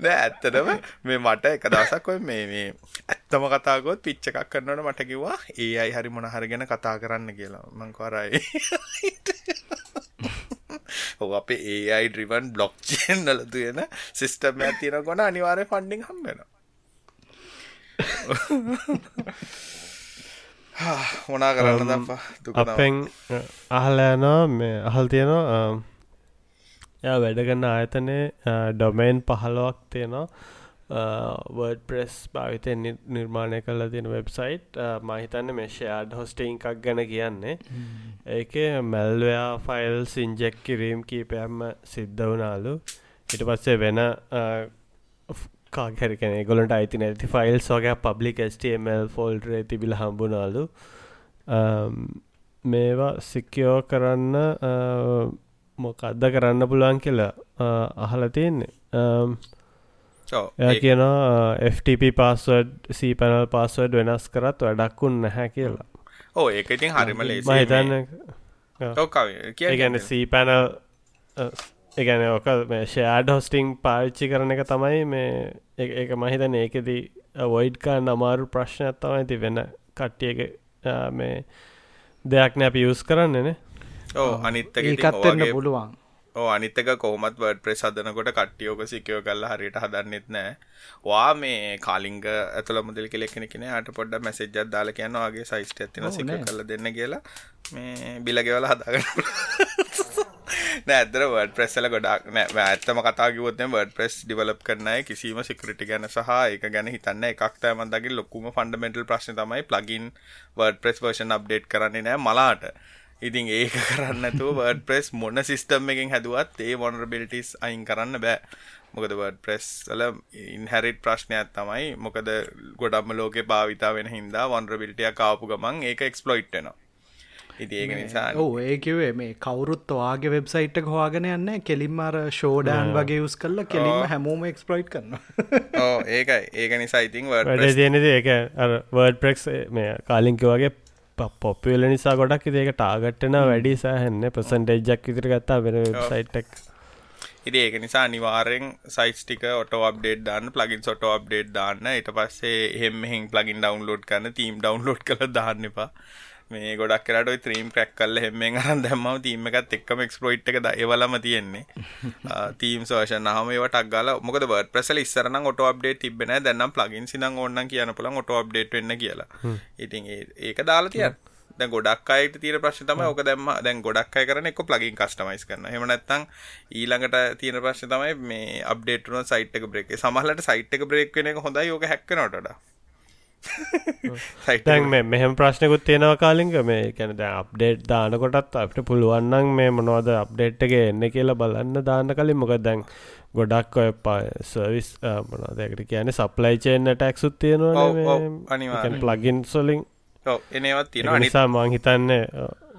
නෑ ඇත්තටම මේ මට එක දවසක් ඔය මේ මේ ඇත්තම කතාගොත් පිච්ච එකක් කරනට මට කිව්වා ඒ අයි හරි මොන හරි ගැන කතා කරන්න කියලා. මං කරයි ඔ අපේ ඒයි ඩ්‍රිවන් බ්ලොක් චේන්නල තියෙන සිිස්ටම් ඇතින ගොන අනිවාරය ෆන්ඩිං හම්බෙන මොනා කරන්න දම්පා අපෙන් අහලෑනවා මේ අහල් තියෙනවා ය වැඩගන්න ආයතනය ඩොමයින් පහලොවක් තියෙනවා. වර්ඩ ප්‍රෙස් භාවිතය නිර්මාණය කල්ලා තියෙන වෙබ්සයිට් මහිතන්න මේ ෂයාඩ් හොස්ටයින් එකක් ගැන කියන්නේ. ඒක මැල්වයා ෆයිල් සිංජෙක් කිරීම් කීපයම්ම සිද්ධ වනාලු ඉට පස්සේ වෙන කාගැරිකන ගොලට අයිති නැති ෆයිල් සෝගයක් පබ්ලික් ස්ටමල් ෆෝල්ඩ තිබිල හම්බුනාලු. මේවා සික්කයෝ කරන්න මොකක්ද කරන්න පුළුවන් කියලා අහල තියෙන්නේ. එය කියනවා FTP පස්සවඩ් සී පැනල් පස්සවඩ් වෙනස් කරත් වැඩක්කුන් නැහැ කියලා. ඕ ඒක ඉතින් හරිම ලේ මහිතන්න ගැන සී පැනල් එකන ඕක මේ ෂෑඩ් හොස්ටිං පාවිච්චි කරන එක තමයි මේ ඒක මහිතන ඒකෙදී වොයිඩ්කා නමාරු ප්‍රශ්නයක් තමයි ති වෙන කට්ටියක මේ දෙයක් නෑ පියස් කරන්නනේ ඕ අනිත්තක ඒකත්වෙන්න පුළුවන්. ඕ අනිත්තක කොහමත් වර්ඩ ප්‍රෙස් හදනකොට කට්ටියෝක සිකයෝ කල්ලා හරියට හදන්නෙත් නෑ. වා මේ කාලිංග ඇතුළ මුදල් කෙලෙක්ෙන කෙන අට පොඩ්ඩ මැසෙජ්ජත් දාල කියන්න වගේ සයිස්ට ඇතින සික කල දෙන්න කියලා. මේ බිලගෙවල හදාගන්න නෑදර වඩ ප්‍රෙස්සල ගොඩක් නෑ. ඇත්තම කතාගවොත්න වඩ ප්‍රෙස් ඩිවලප් කරනය කිසිීම සිකරටි ගැන සහ එක ගැන හිතන්න එකක් තෑමන්දගේ ලොකුම ෆන්ඩමෙන්ටල් ප්‍රශ්න තමයි plugin WordPress version update කරන්නේ නෑ මලාට ඉතින් ඒක කරන්නතු වර්ඩ ප්‍රෙස් මොන සිිස්ටම් එකින් හැදුවත් ඒ වොනරබිලිටිස් අයින් කරන්න බෑ. මොකද වර්ඩ ප්‍රෙස් වල ඉන්හැරිට් ප්‍රශ්නයක් තමයි. මොකද ගොඩක්ම ලෝක භාවිතා වෙන හින්දා වොන්රබිලිටිය කාපු ගමන් ඒක එක්ස්පලොයිට්නවා ඉති ඒක නිසා ඕ ඒකිවේ මේ කවුරුත් වාගේ වෙබ්සයිට් හවාගෙන යන්න කෙලින්ම අර ෂෝඩාන් වගේ යුස් කල්ල කෙලින්ම හැමෝම එක්ස්පලයිට් කරන්න ඕ ඒකයි. ඒක නිසා ඉතින් වැඩ තියෙනද ඒක වර්ඩ ප්‍රෙක්ස් මේ කාලිංක වගේ පොප්පල නිසා ගොඩක් ඒක ටාගට්ටන වැඩි සෑහෙන්න ප්‍රසන්ටේජ්ජක් විතර ගත්තා වෙන වෙබ්සයිට්ක් ඉති ඒක නිසා අනිවාරෙන් සයිස්ටික ඔට අප්ඩේට් දාන්න ප්ලගින් සොට අප්ඩේට් දාන්න. ඊට පස්සේ හෙම හින් ප්ලගින් ඩවන්ලෝඩ් කරන්න තීම් ඩවන්ලෝඩ් කළ දාන්න එපා මේ ගොඩක් කරට ත්‍රීම් ක්‍රැක් කල්ල හෙමෙන් අරන් දැම්මම තීම එකත් එක්කම එක්ස්පලෝයිට් එක ඒවලම තියෙන්නේ. තීම් සෝෂන් හම ඒවටක් ගල මොකද බර්ඩ ප්‍රසල ඉස්සරන ඔට අප්ඩේට් තිබෙන දැන්නම් ප්ලගින් සිනම් ඔන්න කියන පුළන් ඔට අප්ඩේට් වෙන්න කියලා. ඉතින් ඒක දාලා තියත් දැ ගොඩක් අයට තීර ප්‍රශ්න තමයි ඕක දැම්ම දැන් ගොඩක් අය කරන එක ප්ලගින් කස්ටමයිස් කරන හෙම නැත්තං ඊළඟට තියෙන ප්‍රශ්න තමයි මේ අප්ඩේට්න සයිට් එක බ්‍රේක් සමහලට සයිට් එක බ්‍රේක් වෙන හොඳයි. යෝක හැක්කනොට දැන් මෙහෙම ප්‍රශ්නකුත් තියෙනවා කාලින්ග මේ කැන දැ අප්ඩේට් දානකොටත් අපට පුළුවන්නන් මේ මොනවද අප්ඩේට් එක එන්න කියලා බලන්න දාන්න කලින්. මොක දැන් ගොඩක් ඔය සර්විස් මොනදකට කියන සප්ලයිචේන්න ටැක්සුත් තියෙනවා ප්ලගින් සොලින් එනවත් තියෙන නිසා මං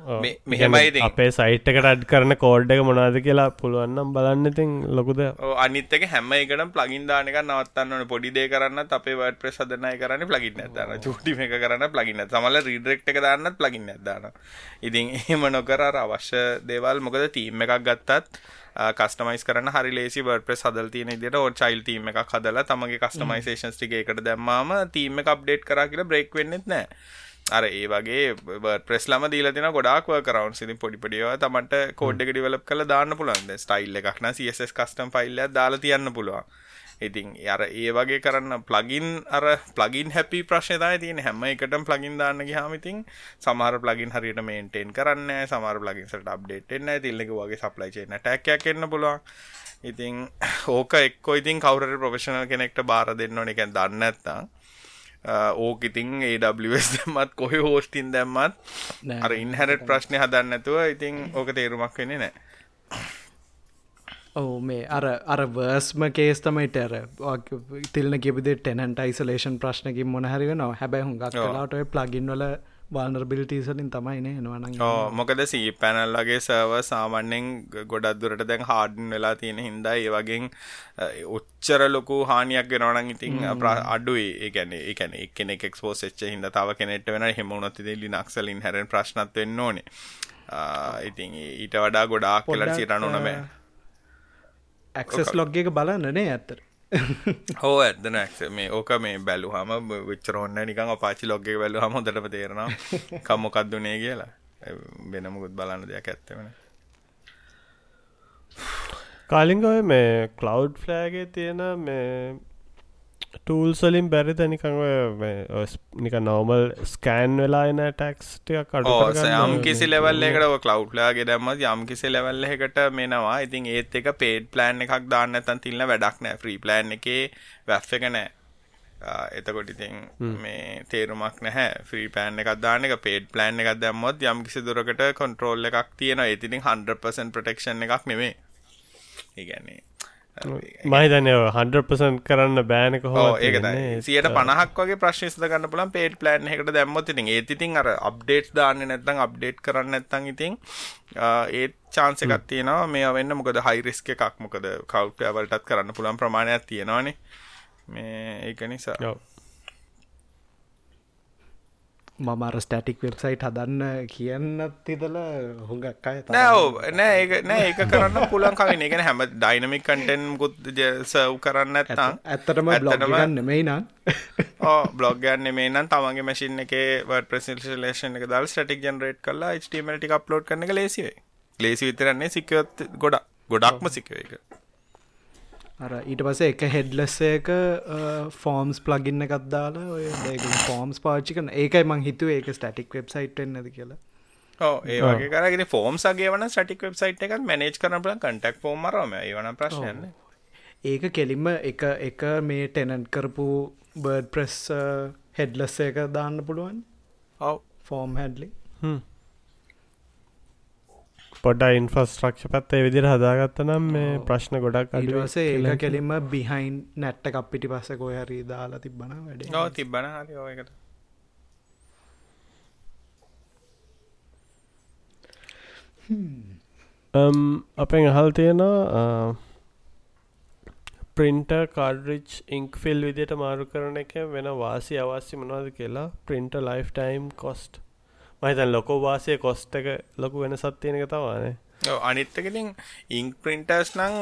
හිතන්න මෙහෙමයි අපේ සයිට් එකට අඩ් කරන කෝඩ් එක මොනාද කියලා පුළුවන්නම් බලන්න ඉතින් ලොකුද අනිත්තක හැම එකට ප්ලගින් දානක නවත්තන්න පොඩි දේ කරන්න අපේ වට ප්‍රෙස් හදනය කරන්න ප්ලගින් ඇදන චුටි එක කරන්න ප්ලගින්න සමල රීඩෙක්් එක දාන්න ප්ලගින් ඇදදාන ඉතින් එහෙම නොකර අවශ්‍ය දේවල් මොකද තීම් එකක් ගත්තත් කස්ටමයිස් කරන්න හරි ලේසි වර්ඩ ප්‍රෙස් හදල් තියෙන දිට චයිල් තීම එකක් හදලා තමගේ කස්ටමයිසේෂන්ස් ටික එකට දැම්මාම තීම එක අප්ඩේට් කර කියලා බ්‍රේක් වෙන්නෙත් නෑ අර ඒ වගේ ප්‍රෙස්ලම දීල තින ගොඩක් කරවන් සිති පොඩිපඩියව තමට කෝඩ් එක ඩිවලප් කළ දාන්න පුළුවන්ද ස්ටයිල් එකක්න සස් කස්ටම් ෆයිල්ල දාලා තියන්න පුළුවන්. ඉතින් අර ඒ වගේ කරන්න ප්ලගින් අර ප්ලගින් හැපි ප්‍රශ්නතයි තියෙන හැම එකටම ප්ලගින් දාන්න ගහමඉතින් සමහර ප්ලගින් හරියට මේන්ටේන් කරන්න සමර ප්ලගින්සට අප්ඩේට් එන්න තිල්ලෙක වගේ සප්ලයිචේන ටැක්යක් එන්න පුළුවන්. ඉතින් ඕක එක්කො ඉතින් කවර ප්‍රොෆෙෂනල් කෙනෙක්ට බාර දෙන්න ඕන. එකැන් දන්න ඇත්තා ඕක ඉතින් ඒස් දැම්මත් කොහ හෝස්ටින් දැම්මත් අර ඉන්හැරට ප්‍රශ්නය හදන්න ඇතුව ඉතින් ඕක තේරුමක් වෙන්නේ නෑ. ඔවු මේ අර අර වර්ස්ම කේස් තමයිට අර තිල්න කිබිද ටෙනන්ට යිසලේෂන් ප්‍රශ්නකින් මොනහරි නවා හැබැයි හුඟක් කලාට ප්ලගින් වල වානර්බිලිටීසලින් තමයිනේ එනවන මොකද සී පැනල්ලගේ සර්ව සාමන්‍යෙන් ගොඩක් දුරට දැන් හාඩන් වෙලා තියෙන හින්දා ඒ වගෙන් උච්චර ලොකු හානියක් ගෙනවනන් ඉතින් අඩුයි. ඒකැන එකන එකන එක්ස්පෝස් එච්ච හිද තව කෙනෙට වෙන හෙමුණොත් දෙලි නක්සලින් හැරෙන් ප්‍රශ්නත් වෙන්න ඕනේ. ඉතින් ඊට වඩා ගොඩාක් කලට සිරනු නමෑ. ඇක්සස් ලොග්ගක බලන්නනේ ඇත්තර හෝ ඇදන ඇක්ස මේ ඕක මේ බැලු හම විච්චරොන්න නිකං පාචි ලොග්ගේ බැලු හම හොදට තේරෙනවා කම්මොකක්දුනේ කියලා. වෙනමුකුත් බලන්න දෙයක් ඇත්තවන කාලිංගොය මේ කලව් ෆ්ලෑගේ තියෙන මේ ටූල්සලින් බැරිද? නිකං නික නෝමල් ස්කෑන් වෙලා එන ටැක්ස්ටිය කට යම් කිසි ලෙවල් එකට කලව්ලාගේ දැම්ම යම් කිසි ලෙවල් එකට මෙනවා. ඉතින් ඒත් එක පේඩ් ප්ලෑන් එකක් දාන්න ඇතන් තිල්න්න වැඩක් නෑ. ්‍රී ප්ලෑන් එක වැැෆ් එක නෑ. එතකොට ඉතින් මේ තේරුමක් නැහැ. ්‍රී පෑන් එකක් දාන එක පේඩ් ප්ලෑන් එකක් දැම්මොත් යම් කිසි දුරකට කොන්ට්‍රෝල් එකක් තියෙන ඉතින් 100% ප්‍රටෙක්ෂන් එකක් නෙමේ ඉගැන්නේ මහිතනය හන්ඩපසන් කරන්න බෑනක හෝ ඒක සියට පනහක් වගේ ප්‍රශ්ිස්ත ගන්න පුලන් පේට ප්ලන් එකට දැම්මොතින් ඒතිතින් අර අප්ඩේට් දාන්න නැත්තං අප්ඩේට් කරන්න නැත්තං ඉතින් ඒත් චාන්ස එකක් තියෙනවා. මේ වෙන්න මොකද හයිරිස්ක එකක්. මොකද කව්ටවලටත් කරන්න පුළන් ප්‍රමාණයක් තියෙනවානේ. මේ ඒක නිසා මමර ස්ටටික් වෙබ්සයිට් හදන්න කියන්නත් හිතල හුඟක් අය නෑ නෑ ඒ නෑ ඒක කරන්න පුලන් කවින එකන හැම ඩයිනමික් කටෙන් ගුත් සව් කරන්න ඇත්තම් ඇත්තටම බ්ලොගන්න මෙයි නම් බ්ලොග් ගන්න මේ නම් තමන්ගේ මැසින් එක වට ප්‍රසිලේෂන් එක දල් ස්ටටික් ජනරේට් කලා ටමටි අප්ලෝඩ් කරන එක ලේසිවේ ලේසි විතරන්නේ සිකයොත් ගොඩක්. ගොඩක්ම සිකව එක අර ඊට පසේ එක හෙඩ්ලස්සයක ෆෝම්ස් ප්ලගින්න එකත් දාලා ඔය ෆෝම්ස් පාච්චිකන ඒකයි මං හිතුව ඒක ස්ටටික් වෙබ්සයිට් එන්නද කියලා. ඒ වගේ කරගෙන ෆෝම් සගේ වන සටික් වෙබ්සයිට් එකත් මනේජ් කරන කටක් ෆෝම් රම ඒවන ප්‍රශ්යන්න ඒක කෙලින්ම එක එක මේ ටෙනන්ට් කරපු බර්ඩ් ප්‍රෙස් හෙඩ්ලස්ස එක දාන්න පුළුවන්. ඔව. ෆෝම් හැඩලි පොඩ ඉන්ෆස්ට්‍රක්ෂ පත් ඒ විදිර හදාගත්ත නම් මේ ප්‍රශ්න ගොඩක් ඊටවසේ ඒ කෙලින්ම බිහයින් නැට්ට කප්පිටි පස්ස කොය හරි දාලා තිබන වැඩ නෝ තිබ්බන හරි ඔයකට අපෙන් අහල් තියෙනවා ප්‍රින්ට කාඩරිච් ඉංක්ෆිල් විදිට මාරු කරන එක වෙන වාසි අවශ්‍ය මනවාද කියලා ප්‍රින්ට ලයිෆ් ටයිම් කොස්ට් මහිතන් ලොකෝ වාසය කොස්ට එක ලොකු වෙන සත්තියනක තවානේ. අනිත්තකලින් ඉංක් ප්‍රින්ටර්ස් නං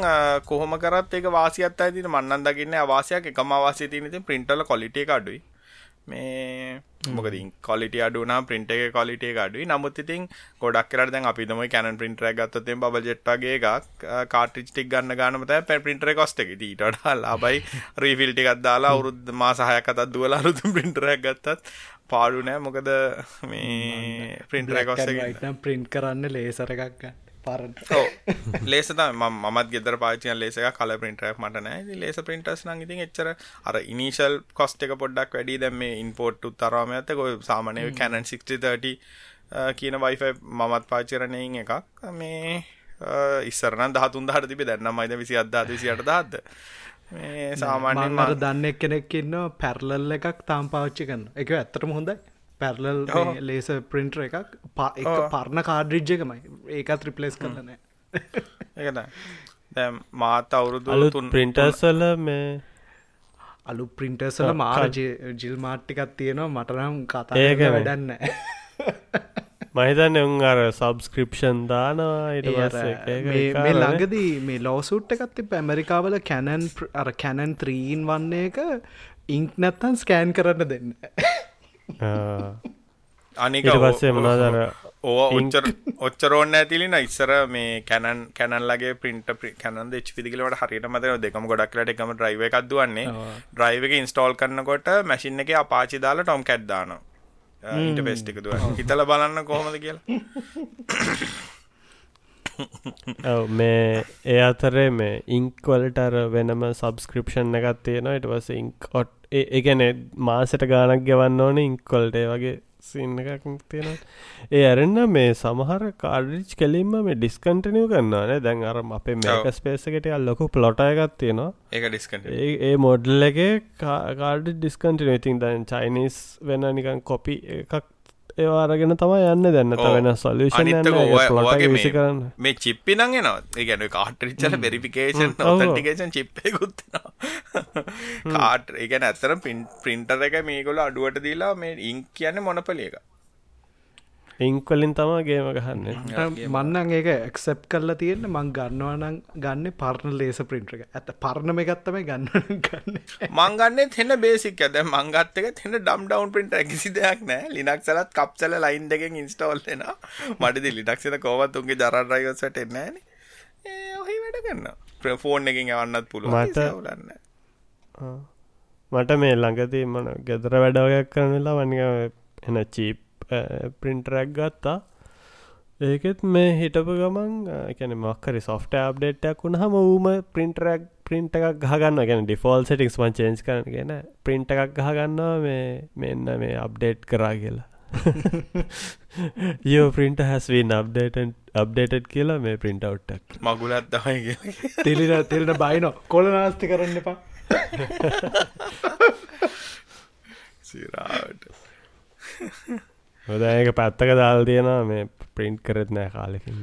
කොහොම කරත් එක වාසිත් අයිතින මන්නන් දකින්න අවාසයක් එකම වාසය තිනති ප්‍රින්ටල කොලිටේ අඩුයි. මේ මොකද කොලිට අඩුනා ප්‍රින්ට එක කොලිට අඩුයි. නමුත් ඉතින් ගොඩක් කරට දැන් අපි තම කැන පින්ටර ගත්තතෙන් බ ජෙට්ටගේ එකක් කාටිස්ටික් ගන්න ගන්නමත පැ පින්ටර කොස්ට එක ඊට ලාබයි රීෆිල්ටි ගත්දාලා අවුරුද් මාසාහයක් අතත් දුවල අරුතු පින්ටරයක් ගත්තත් පාඩු නෑ. මොකද මේ පින්ටර කොස්ට ප්‍රින්ට් කරන්න ලේසර එකක් ගන්න පරණ. ලේස මත් ගෙදර පාචය ලේස කල පින්ටරක් මට නෑ. ලේස පින්ටස් නං ඉතින් එච්චර අර ඉනිශල් කොස්ට එක පොඩ්ඩක් වැඩි දැම මේ ඉන්පෝට්ටු තරවාම ඇත කොයි සාමනය කැනන් 6030 කියන වයිෆ මමත් පාචරණයෙන් එකක්. මේ ඉස්සරන දහතුන් දහට තිබි. දැන්නම් මයිද විසි අදදා විසියට දහත්ද මේ සාමාන්‍යෙන් මර දන්න කෙනෙක්කින්න පැරලල් එකක් තාම් පාච්චි කන්න එක ඇත්තරම හොඳයි පැරලල් ලේස පින්ටර එකක් එක පරණ කාඩරිජ්ජකමයි ඒකත් රිපලේස් කරලනෑ ඒකද දැම් මාත අවුරුදු අලුතුන් ප්‍රින්ටර්සල මේ අලු ප්‍රින්ටර්සල මාර ජිල් මාට්ටිකත් තියෙනවා. මටනම් කතා ඒක වැඩන්න මහිතන්න උන් අර සබස්ක්‍රපෂන් දානවා මේ ළඟදී මේ ලෝසුට් එකත්ති පැමරිකාවල කැනන් අර කැනන් ත්‍රීන් වන්නේ එක ඉංක් නැත්තන් ස්කෑන් කරන්න දෙන්න අනික පස්සේ මනාදර ඕ ඔච්චර ඔච්චරෝන්න ඇතිලින ඉස්සර මේ කැනන් කැනල්ලගේ පින්ට කැනන් දෙච් පිදිකලට හරිට මත දෙකම ගොඩක්ලට එකම ්‍රයිව එකක් දුවන්නේ. ඩ්‍රයිව එක ඉන්ස්ටෝල් කරන්නකොට මැසින් එක අපාචි දාලා ටොම් කැඩ්දාන ඉට පෙස්ටික දුව හිතල බලන්න කොහොමද කියලා මේ ඒ අතරේ මේ ඉංක්වලට අර වෙනම සබස්ක්‍රපෂන් එකත් තියෙනවා. ඉට පස ඉංක් ඔට් ඒගැන මාසට ගානක් ගෙවන්න ඕන ඉංකොල්ටේ වගේ සින්න එකක් තියෙන ඒ ඇරෙන්න්න මේ සමහර කාඩරිච් කෙලින්ම මේ ඩිස්කන්ටනිය කරන්නන දැන් අරම අපේ මේක ස්පේසකට අල්ලොකු පලොට එකත් තියෙනවා. ඒ මොඩල් එක කාඩ ඩිස්කන්ටින ඉතින් දැන් චයිනිස් වෙන නිකන් කොපි එකක් ඒවාරගෙන තම යන්න දැන්න වෙන සොලූෂන් විසි කරන්න. මේ චිප්පි නං නවා ගැන කාටරිච්චල බෙරිෆිකේෂන් ටිකේෂන් චිප්පයකුත්න කාට ඒගැන ඇත්තර පින්ටර එක මේකොල අඩුවට දීලා මේ ඉං කියන්න මොනපලිය එක ඉංකොලින් තමා ගේම ගහන්න මන්නන් ඒක එක්සප් කරලා තියෙන මං ගන්නවානං ගන්න පරණ ලේස පින්ට්‍ර එක. ඇත පරණම ගත්තම ගන්න. ගන්න මංගන්න හෙන්න බේසික් ඇද මංගත්තක හෙන ඩම් ඩවන් පින්ට කිසි දෙයක් නෑ. ලිනක් සලත් කප්සල ලයින් දෙකෙන් ඉන්ස්ටෝල්ලෙන මටද ලිටක්ෂද කෝවත් උන්ගේ ජරඩරයිවසට එන්නෑන ඔහි වැඩ ගන්න ප්‍රෆෝන් එකින් යවන්නත් පුළුව මට මට මේ ළඟදී මන ගෙදර වැඩවයක් කරනලා වනික එන චීප් පින්ටරැක් ගත්තා. ඒකෙත් මේ හිටපු ගමන් කැන මක්කරි සොෆ්ට අප්ඩේට්යක් වුණ හම ඌම පින්ටරක් පින්ට එකක් ගහගන්න ගැන ඩිෆෝල් සටික්ස් මන් චේන්ස් කරනගෙන පින්ට එකක් ගහගන්නවා මේ මෙන්න මේ අප්ඩේට් කරා කියලා. යෝ පින්ට හැස්වීන් අප්ඩේටන් අප්ඩේටඩ් කියලා මේ පින්ට අවට්ටක් මගුලත් දමයි තිලින තිලට බයින. කොල නාස්ති කරන්න එපා. සිරාට හොද ඒක පැත්තක දාල් තියෙනවා මේ ප්‍රින්ට් කරත් නෑ කාලෙකින්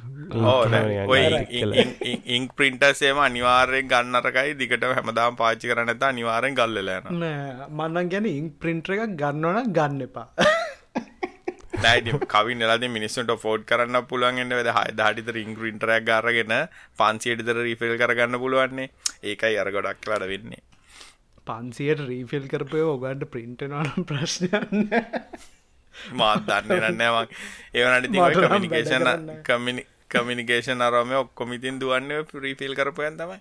ඉං ප්‍රින්ටර්සේම අනිවාර්යෙන් ගන්නරකයි දිකට හැමදාම් පාචි කරන ඇත අනිවාරෙන් ගල්ලලන මන්නන් ගැන ඉං ප්‍රින්ට් එකක් ගන්නවන ගන්න එපා. කවි නලද මිනිස්සුන්ට ෆෝඩ් කරන්න පුළුවන්ගන්න වෙද හය දාටිත රිං රින්ටරයක් ගරගෙන පන්සියටතර රීෆිල් කරගන්න පුළුවන්නේ. ඒකයි අර ගොඩක් ලඩ වෙන්නේ. පන්සියට රීෆිල් කරපය ඔගන්ට ප්‍රින්ටනවන ප්‍රශ්නයන්න මාත් දන්න නන්නෑවක් ඒවනට කමිනිකේෂන් කමිනි කමිනිකේෂන් අරම ඔක්කොමිතින් දුවන්න ප්‍රීෆිල් කරපයන් තමයි.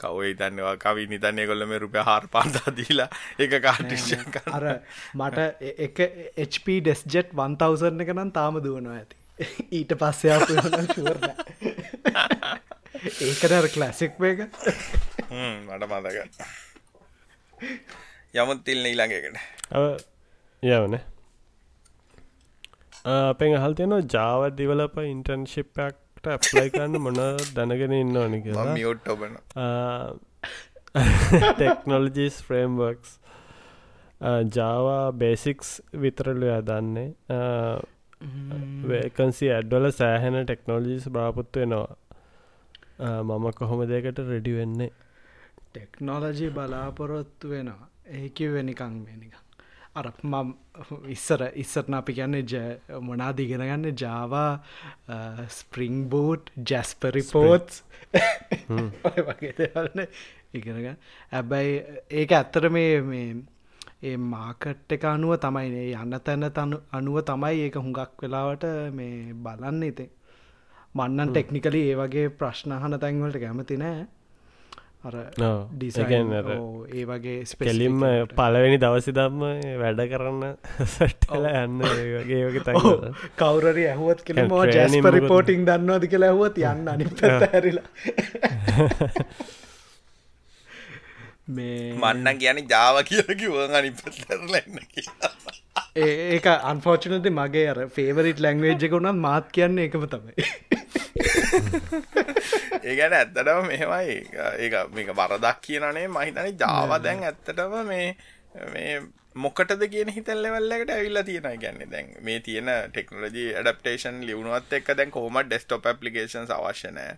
කවයි තන්නවා කවි නිතන්නේ කොල්ල මේ රුපය හාර පාන්තා දීලා එක කාටිෂ අර මට එක HP ඩෙස්ජෙට් 1000 එක නම් තාම දුවනවා ඇති. ඊට පස්සයා ශුවරන ඒකනර කලසික් වේක මට මතක යමුත් තිල්න ඊළඟකට යවනේ අපෙන් අහල් තියෙනවා ජාව දිවලප ඉන්ටර්න්ශිප්යක් එකට ඇප්ලයි කන්න මොන දැනගෙන ඉන්න ඕනි කියලා මියෝට් ඔබන. ටෙක්නොලජිස් ෆ්‍රේම්වර්ක්ස් ජාවා බේසික්ස් විතරලු දන්නේ. වේකන්සි ඇඩ්වල සෑහෙන ටෙක්නෝලජිස් බාපුත්තු වෙනවා. මම කොහොම දෙකට රෙඩි වෙන්නේ? ටෙක්නෝලජී බලාපොරොත්තු වෙනවා. ඒකිවෙනිකං වෙනික අර ඉස්සර ඉස්සරන අපි කියන්නේ මොනාද ඉගෙනගන්න ජාවා ස්පරිං බූට් ජැස්පරිපෝට්ස් වගේ දෙවල්න ඉගෙනග හැබැයි ඒක ඇත්තර මේ මේ ඒ මාකට් එක අනුව තමයිනේ යන්න තැන තනු අනුව තමයි ඒක හුඟක් වෙලාවට මේ බලන්න ඉතින්. මන්නන් ටෙක්නිකලි ඒ වගේ ප්‍රශ්නහන තැන්වලට කැමති නෑ අර ඩිසයින් ඒ වගේ ස්පෙලිම්ම පලවෙනි දවසි දම්ම වැඩ කරන්න සට්ටල යන්න වගේ වගේ තයි කවරරි ඇහුවත් කෙන මෝ ජැස්ප රිපෝටිං දන්නවාද කියලා ඇහුවත් යන්න අනි පැරිලා මේ මන්න කියන ජාව කියල කිවුව අනි පතරලන්න ඒක අන්ෆෝර්චනති මගේ අර ෆේවරිට ලැංවේජ් එක උනත් මාත් කියන්න එකම තමයි ඒගැන ඇත්තටම මෙහෙමයි. ඒ මේක බරදක් කියනනේ මහිතන ජාව දැන් ඇත්තටම මේ මේ මොකටද කියන හිතල්ලෙවල්ලකට ඇවිල්ලා තියෙන ගැන්නේ දැන් මේ තියෙන ටෙක්නෝජි ඩප්ටේෂන් ලියුණුවත් එක් දැන් කොහොම ඩෙස්ටොප් පපලිකේන් අවශ්‍යනෑ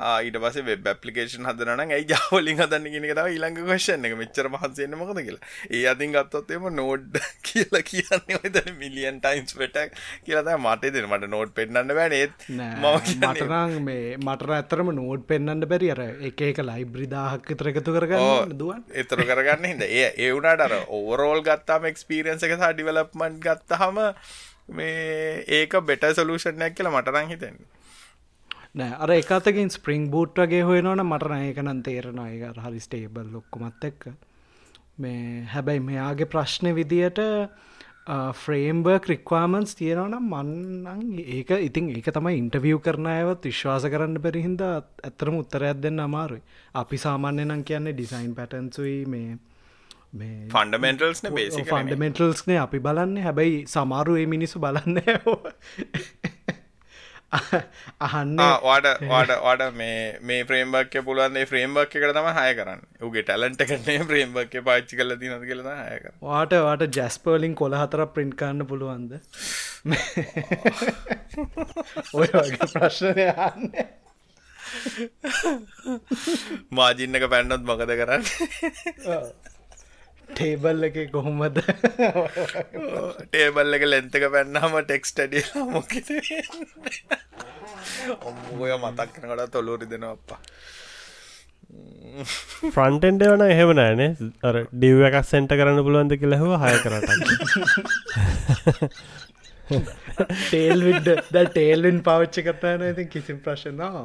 ඊට පස වෙබ් පපලිකේෂන් හදරන ඇයි ජාවලින් හදන්න කියෙන තව ඊළඟ කෂන එක. මෙච්චර පහන්සේන්න මොකද කියලා. ඒ අතින් ගත්තොත්තේම නෝඩ් කියලා කියන්නේ ඔතන මිලියන් ටයින්ස් පෙටක් කියලා මට දෙන මට නෝඩ් පෙන්න්න බෑනේත් මටරං මේ මටර ඇතරම නෝඩ් පෙන්න්න බැරි. අර එක එක ලයිබ්‍රිදාහක් තරකතු කරගන්න දුවන් එතර කරගන්න හිද ඒ ඒවුණට අර ඕවරෝල් ගත්තාම එක්ස්පිරියන්ස එක සා ඩිවලප්මන්් ගත්තහම මේ ඒක බෙට සලූෂණයක් කියලා මටරං හිතෙන්නේ නෑ. අර එකතකින් ස්පරිං බූට් වගේ හොයනවන මටන ඒකනන් තේරෙන එක හරි ස්ටේබල් ලොක්කොමත් එක්ක. මේ හැබැයි මෙයාගේ ප්‍රශ්න විදියට ෆ්‍රේම්බර්ක් රික්වාමන්ස් තියෙනවනම් මන්නන් ඒක ඉතින් ඒක තමයි ඉන්ටවිය් කරන අයවත් විශ්වාස කරන්න බැරිහින්ද ඇත්තරම උත්තරයක් දෙන්න අමාරුයි. අපි සාමාන්‍ය නම් කියන්නේ ඩිසයින් පැටන්සුයි මේ ෆන්ඩමෙන්ටල්ස් ෆන්ඩමෙන්ටල්ස්නේ අපි බලන්න. හැබැයි සමාරු ඒ මිනිස්සු බලන්න අහන්න වාට වාට වාට මේ මේ ප්‍රේම්බක්ක පුළුවන්ේ ෆ්‍රේම්බක් එකට තම හය කරන්න. උගේ ටලන්ට කරනේ ප්‍රේම්බක්ක පාච්චි කල තින කියල හයක වාට වාට ජැස්පර්ලින් කොළ හතර ප්‍රින්ට් කන්න පුළුවන්ද? ඔය වගේ ප්‍රශ්නය අන්න මාජින්නක පැන්නොත් මකද කරන්න ටේබල් එක කොහොමද? ටේබල් එක ලෙන්තක පැන්නම ටෙක්ස්ටඩිය මොක ඔම්මය මතක්කනකට තොලෝරි දෙෙන අප්පා. ෆ්‍රන්ටෙන්ඩ වන එහෙම නෑනේ අර ඩිව් එකක් සෙන්ට කරන්න පුළුවන්ද කියලහව හය කරට ටේල්විඩ් ද ටේල්වින් පවච්චි කරතාන ඉතින් කිසිම් ප්‍රශ්නවා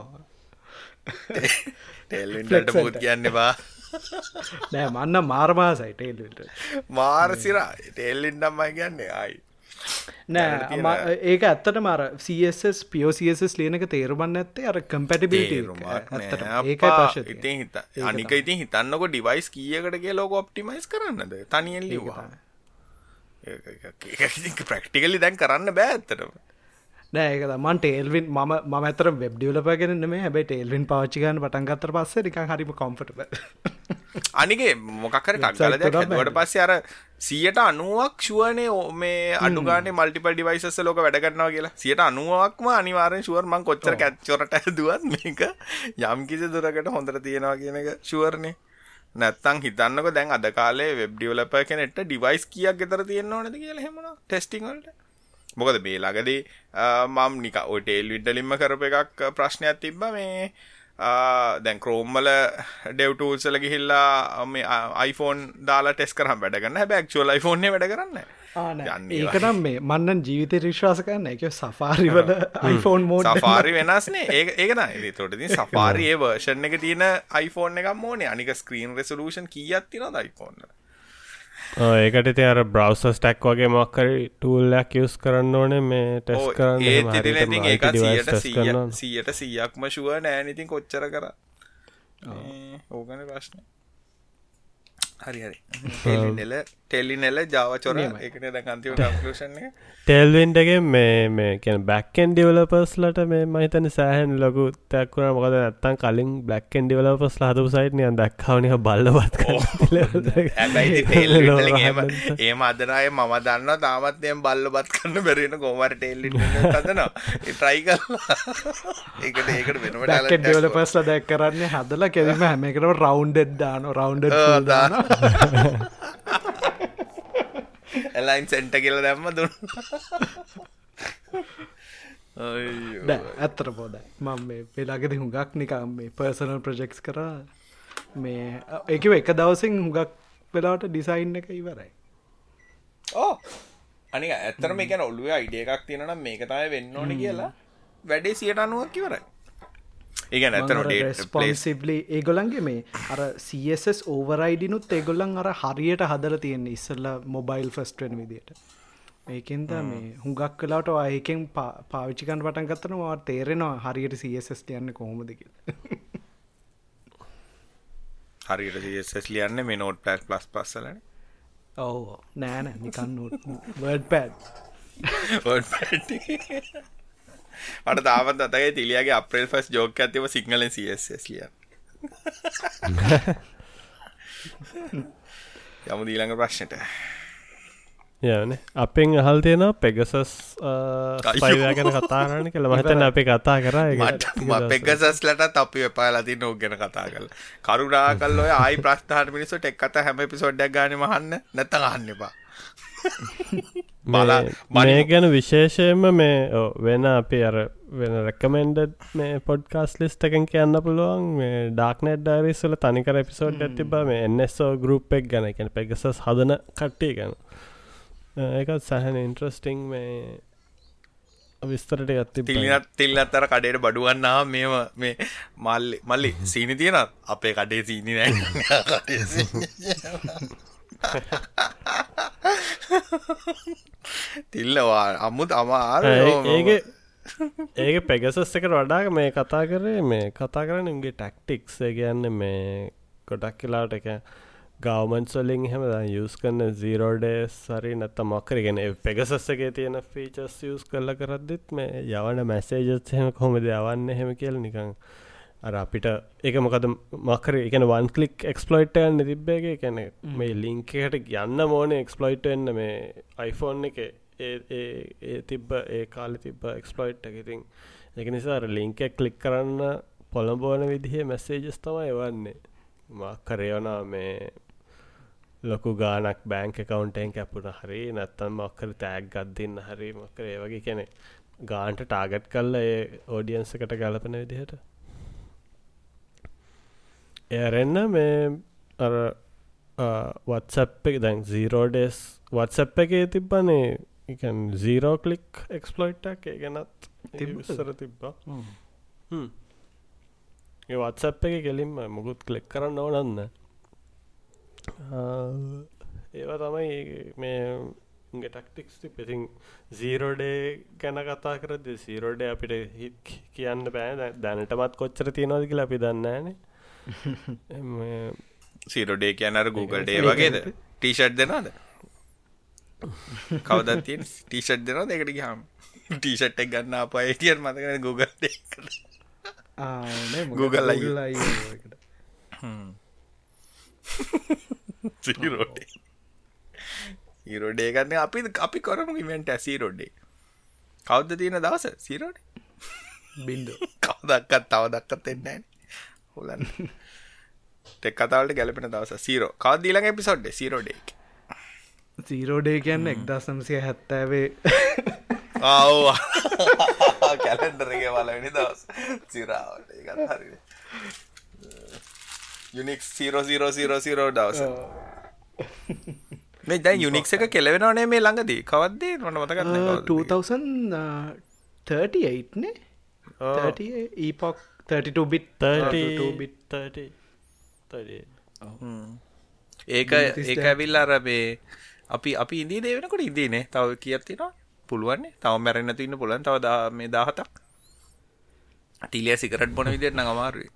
ටෙල්විට පුත් කියන්නවා නෑ මන්න මාර්මාසයි ටේල්ට මාරසිරා. කියන්නේ අයි නෑ ඒක ඇත්තට මර සස් පියෝසස් ලියනක තේරුබන්න ඇත්තේ අර කම්පැටිබිට ඉතින් හිත අනික ඉතින් හිතන්නක ඩිවයිස් කියකටගේ ලෝක ඔප්ටිමයිස් කරන්නද? තනියෙන් ලිවා ප්‍රක්ටිකලි දැන් කරන්න බෑ ඇත්තටම නෑක මන් ටේල්වින් ම ම ඇතර වෙබ් ඩියලපගෙන මේ හැබයි ටේල්වින් පච්චිගන පටන්ගත්තර පස්ස නික හරිම කොම්ෆට අනිගේ මොකක්කර කක්ගල ට පස්සේ අර සියට අනුවක් ශුවනේ මේ අඩුගාන මල්ටිපල් ඩිවයිසස් ලෝක වැඩගන්නවා කියලා. සියට අනුවක්ම අනිවාරෙන් ශුවර්මන් කොච්චර කැච්චොරට දුවත් මේක යම් කිසි දුරකට හොඳට තියෙනවා කියන එක ශුවරණය නැත්තං හිතන්නක දැන් අද කාලේ වෙබ් ඩියලප කෙනෙට ඩිවයිස් කියක් ගෙතර තියෙන්නවා නද කියලා හෙමන ටෙස්ටිංවලට මොකද මේ ළඟදී මම් නික ඔටේල් විඩ්ඩලින්ම කරප එකක් ප්‍රශ්නයක් තිබ්බ. මේ දැන් ක්‍රෝම්මල ඩෙව්ටූල්සල ගිහිල්ලා මේ iPhoneෆෝන් දාලා ටෙස් කරම් වැඩගන්න බැක්චුවල් iPhoneෆෝන්නේ වැඩ කරන්න. ඒකනම් මේ මන්නන් ජීවිත රිශ්වාස කරන්න එක සෆාරිවල iPhoneෆෝන් මෝඩ සෆාරි වෙනස්නේ ඒ ඒකන තොටති සෆාරයේ වර්ෂණ එක තියෙන iPhoneෆෝන් එක මෝනේ? අනික ස්ක්‍රීන් රෙසලූෂන් කියත් තින iPhoneෆෝන්න ඒකට ති අර බ්‍රවස ටැක් වගේ මක්කර ටූල්ලක් යස් කරන්න ඕනේ. මේ ටෙස් කරන්න සියට සීයක්ම ශුව නෑනිතින් කොච්චර කර. ඕගන ප්‍රශ්න හරි හරි. ටෙලිනෙල ටෙලිනෙල ජාවචොර එකන දැ අන්තිම කක්ලෂන් ටෙල්වෙන්ඩගේ මේ මේ කැන බැක්කන් ඩිවලපස්ලට මේ මහිතන සෑහන් ලොකු තැක්වුණ මොකද ඇත්තන් කලින් බ්ලක්කන් ඩිවලපස් හතු සයිට් නියන් දක්කාවනය බලවත් ඒම අදරය මම දන්න තාමත්යම් බල්ලබත් කන්න බැරෙන කෝමර ටෙල්ලි තදනවා ට්‍රයි කල්ලා ඒකට ඒකට වෙනට ඩිවලපස්ල දැක් කරන්න හදල කෙවීම හැමකට රවන්්ඩෙඩ් දාන රවන්්ඩ දාන එලයින් සෙන්ට කියල දැම්ම දුන්න. ඇත්තර පෝද මම මේ පෙලාගෙද හුඟක් නිකම් මේ පර්සනල් ප්‍රජෙක්ස් කර. මේ එකව එක දවසින් හුඟක් වෙලාට ඩිසයින් එක ඉවරයි. ඕ! අනි ඇත්තර මේ ගැන ඔල්ුව අයිඩිය එකක් තියෙනනම් මේක තමයි වෙන්න ඕන කියලා වැඩේ සියට අනුවක් කිවරයි ඒ ඇතන ස්පොන්සිබ්ලි ඒගොලන්ගේ මේ අර සස් ඕවරයිඩිනුත් ඒගොල්ලන් අර හරියට හදර තියෙන ඉස්සල්ල මොබයිල් ෆස්ටෙන් විදියට. ඒකෙන්ද මේ හුඟක් කලාට ඒකෙන් පාවිච්චිකන් පටන් ගත්තන වා තේරෙනවා හරියට සස් යන්න කොහොමද කිය හරියට සස් ලියන්න මේ නෝට් පැස් ප්ලස් පස්සලන ඔව. නෑන නිකන්න වඩ පැඩ් මට තාමත් අතගේ තිලියගේ අප්‍රේල් ෆස් ජෝක ඇතිව සිංහලෙන් සස් ලිය යමු දීළඟ ප්‍රශ්නයට යන අපෙන් අහල් තියෙන පෙගසස් ගැන කතාරන්න කළ මහිතන අපේ කතා කර පෙගසස්ලට අපි එපාලති නෝ ගැන කතා කල කරුණා කල් ඔය ආයි ප්‍රස්ථාන මිනිසු ටෙක් කත හැම පිසෝඩ්ඩක් ගන මහන්න. නැත අහන්න එපා මේ ගැන විශේෂයෙන්ම මේ වෙන අපි අර වෙන රැකමෙන්ඩ මේ පොඩ්කාස් ලිස්ට එකෙන් කියන්න පුළුවන්. මේ ඩාක්නට් ඩරිස්වල තනිකර පිසෝඩ් ඇති බ මේ එන්නස්සෝ ගරුප් එක් ගැන එකැන පෙගසස් හදන කට්ටිය ගැන. ඒකත් සහන ඉන්ට්‍රස්ටිං මේ විස්තරට ඇත්ති තිලිනත් තිල්ල අත්තර කඩේට බඩුවන්නා මෙම මේ මල්ලි මල්ලි සීනි තියෙන අපේ කඩේ සීනි නෑ තිල්ලවා අමුත් අමාර ඒක ඒක පෙගසස් එකට වඩාක මේ කතා කරේ මේ කතා කරන උගේ ටක්ටික්ස් කියන්න මේ කොටක් කියලාට එක ගවමන්ස්වලින් හෙම යස් කන්න සීරෝඩේ සරි නැත්ත මොක්කරගෙන පෙගසස්සගේ තියෙන ෆීචස් යස් කල්ල කරද්දිත් මේ යවන මැසේජත් හෙම කොමද යවන්න හෙම කියල නිකං අර අපිට එක මොකද මකර එකන වන් කලික් එක්ස්පලොයිට්යන්න තිබ්බේගේ කැන මේ ලිංකකට යන්න මෝන එක්ස්පලොයිට් එන්න මේ iPhoneෆෝන් එක. ඒ තිබ්බ ඒ කාලි තිබ්බ එක්ස්පලොයිට් එකඉතින් එක නිසා ලිංක කලික් කරන්න පොළඹෝන විදිහ මැසේජස් තමයි එවන්නේ. මක්කරයවනා මේ ලොකු ගානක් බෑංක කවුන්ටෙන් කැපුණ හරි නැත්තම් මක්කර තෑක් ගත්දින්න හරි. මක්කර ඒ වගේ කෙනෙ ගාන්ට ටාගට් කල්ල ඒ ඕඩියන්සකට ගලපන විදිහට එරෙන්න මේ අර වත්සප් එක. දැන් සීරෝඩෙස් වත්සප් එකේ තිබ්බනේ එකන් සීරෝ කලික් එක්ස්පලොයිට්ක් ඒ ගැනත් තිබසර තිබ්බා. ඒ වත්සප් එක කෙලින්ම මුකුත් කලෙක් කරන්න ඕනන්න ඒවා තමයි මේ ටක්ටික්ස් පෙසින් සීරෝඩේ ගැන කතා කරද සීරෝඩේ අපිට කියන්න බෑ. දැනටමත් කොච්චර තියෙනවද කියලා අපි දන්නන සීරෝඩේ කියනර Googleඩේ වගේද? ටීෂට් දෙනවාද? කවදත් තියෙන් ටීෂට් දෙනවා දෙකට ගහම් ටීෂට් එක් ගන්න අප ඒටියන් මතකන Google Google අයිකට සීරෝඩේ ඊරෝඩේ ගන්න අපි අපි කරමු ඉවෙන්ට සීරෝඩ්ඩේ කවද්ද තියෙන දවස? සීරෝඩ බින්දු. කවදක්කත් තව දක්කත් එන්නෑ හොලන්න ටෙක් කතාවලට ගැලපෙන දවස zero කවදීලඟ episode zero day zero day කියන්න එක්දස් නම්සිය හැත්තෑවේ ආව. කැලෙන්ඩරගේ වලවෙනි දවස්. සිරාවට හරි unique zero zero zero zero දවස. මේ දැන් යුනික් එක කෙලවෙනවනේ මේ ළඟදී? කවද්දේ මට මතකත් 2038නේ ඊපොක් 32 බිට් 32 බිට් ඒක ඒක ඇවිල් අර මේ අපි අපි ඉදී දේවෙනකොට ඉදීනේ තව කියත්තිනවා පුළුවන්නේ තව මැරෙන්න්න තින්න පුලන් තව මේ දාහතක් ටිලිය සිකරට් බොන විදිෙත් නඟමාරුවේ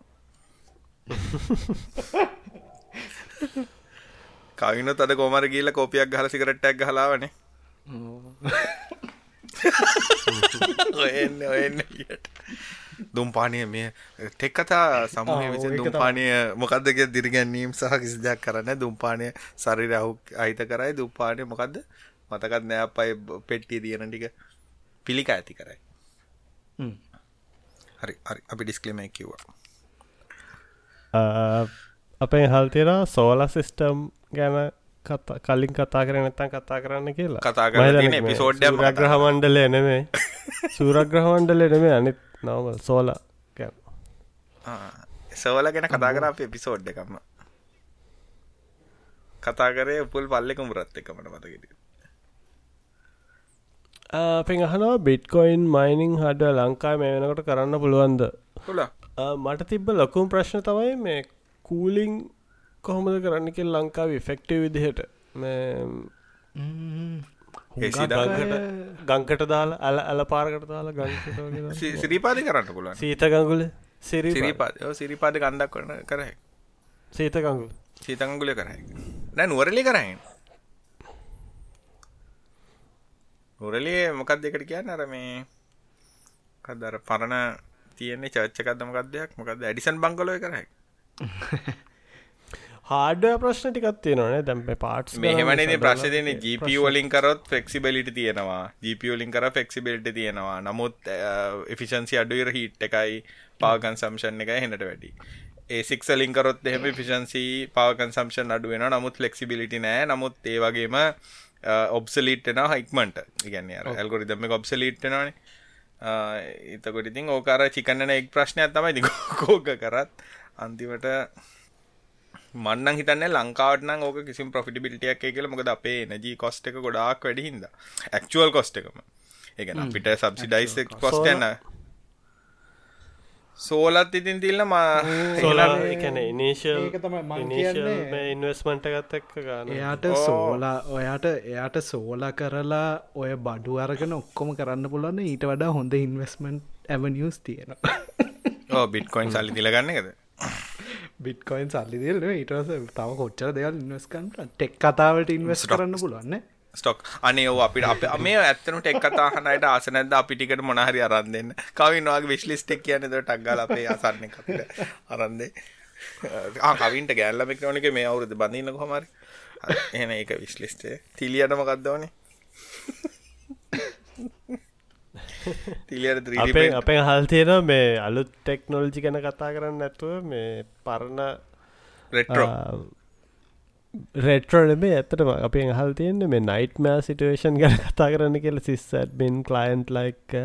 කවිනොත් අද කොමර ගිල්ල කෝපියක් ගහල සිකරට්ටක් ගහලාවනේ ඔයන්න ඔයන්න දුම්පානය මේ තෙක් කතා සමහ ආ, විසින් දුම්පානය මොකක්දක දිරිගැන්නීම් සහ කිසි දෙයක් කරන්න දුම්පානය සරිර අහු අහිත කරයි. දුම්පානය මොකක්ද මතකත් නෑ අපයි පෙට්ටිය තියෙන ටික පිළික ඇති කරයි. හරි හරි. අපි ඩිස්කලම කිව්වා. අපේ හල්තිර සෝල සිස්ටම් ගැන කතා කලින් කතා කර නැත්තන් කතා කරන්න කියලා. කතා කරලා තියෙන episode එකක්ම කතා ග්‍රහ මණ්ඩලය නෙමේ සූරග්‍රහ මණ්ඩලය නෙමේ අනිත් නවමල් සෝල සවල ගැන කතා කර අප එපිසෝඩ් එකම කතා කරේ උපුල් පල්ලෙක මුරත් එකමට මතකට පෙන් අහනවා බිට්කොයින් මයිනිං හඩ ලංකා මේ වෙනකොට කරන්න පුළුවන්ද මට තිබ්බ ලොකුම් ප්‍රශ්න තමයි මේ කූලිං කොහොමද කරන්න කෙල් ලංකාව ෆෙක්ටව විදිහට ගංකට ගංකට දාලා ඇල ඇල පාරකට දාලා. දාලා. සිරිපාදි කරන්න පුළුවන්. සීත ගංගුල සිරි සිරිපාද සිරිපාද කන්දක් කරන කරයි සීත ගංගුල සීතංගුල කරයි නෑ නුවරලි කරයි නුරලිය මොකක් දෙකට කියන්න? අර මේ කදර පරණ තියෙන්නේ චච්චකක්ද මොකක්දයක් මොකද ඇඩිසන් බංගලොය කරයි හාඩ ප්‍රශ්න ටිකත් තියෙනවනේ දැම්ප පාට් මෙහෙමනේ GPU වලින් කරොත් ෆ්ලෙක්සිබිලිටි තියෙනවා. වලින් කර ෆ්ලෙක්සිබිලිටි තියෙනවා. නමුත් එෆිෂන්සි අඩුවර හීට් එකයි පවර් කන්සම්ප්ෂන් එකයි හෙනට වැඩි. A6 වලින් කරොත් එහෙම එෆිෂන්සි පවර් කන්සම්ප්ෂන් අඩු වෙනවා. නමුත් ෆ්ලෙක්සිබිලිටි නෑ. නමුත් ඒ වගේම ඔබ්සලීට් වෙනවා හික්මන්ට ඒ කියන්නේ අර ඇල්ගොරිතම් එක ඔබ්සලීට් වෙනවානේ. එතකොට ඉතින් ඕක අර චිකන් එන එක් ප්‍රශ්නයක් තමයි ඉතින් කෝක කරත්. අන්තිමට මන්නන් හිතන්න ලංකාවට නම් ඕක කිසිම ප්‍රොෆිටබිලිටියක් එක කියලා. මොකද අපේ එනර්ජි කොස්ට් එක ගොඩාක් වැඩි හින්දා. ඇක්චුවල් කොස්ට් එකම. ඒ කියන්නේ අපිට සබ්සිඩයිස් කොස්ට් යන සෝලත් ඉතින් තිල්න මා සෝල එකන ඉනේශල් ඒක තමයි මං කියන්නේ. ඉන්වස්මන්ට ගත් එක්ක ගන්න. එයාට සෝලා ඔයාට එයාට සෝල කරලා ඔය බඩු අරගෙන ඔක්කොම කරන්න පුලන්න ඊට වඩා හොඳ ඉන්වස්මන්් ඇවනිියස් තියෙනවා. බිට්කොයින් සල්ලි තිලගන්න එකද බිට්කොයින් සල්ලි දෙල ඊටස තම කොච්චර දෙවල් ඉන්වස්කන්ට ටෙක් කතාවට ඉන්වස් කරන්න පුළුවන්න ස්ටොක් අනේ ඔ අපිට අප මේ ඇත්තනට එක් කතාහනයට ආසනැද අපිටිකට මොනහරි අරන් දෙන්න. කවින්වාගේ විශ්ලිස්ටෙක් කියන ද ටක්ගල අපේ අසන්න අපිට අරන්දේ කවින්ට ගෑල්ලමෙක් නොනක මේ අවුරුද බඳන්න කොමරි එන ඒක විශ්ලිස්ටේ තිලියට අපේ අපේ හල් තියෙන මේ අලුත් ටෙක්නෝල්ජි ගැන කතා කරන්න නැතුව මේ පරණ රෙට්‍රෝ රෙට්‍රෝල මේ ඇතටම අපේ හල් තියෙන්න්න මේ නයිට් මෑ සිටුවේෂන් ගැන කතා කරන්න කියල සිස්සත් බෙන් කලයින්ට් ලයික්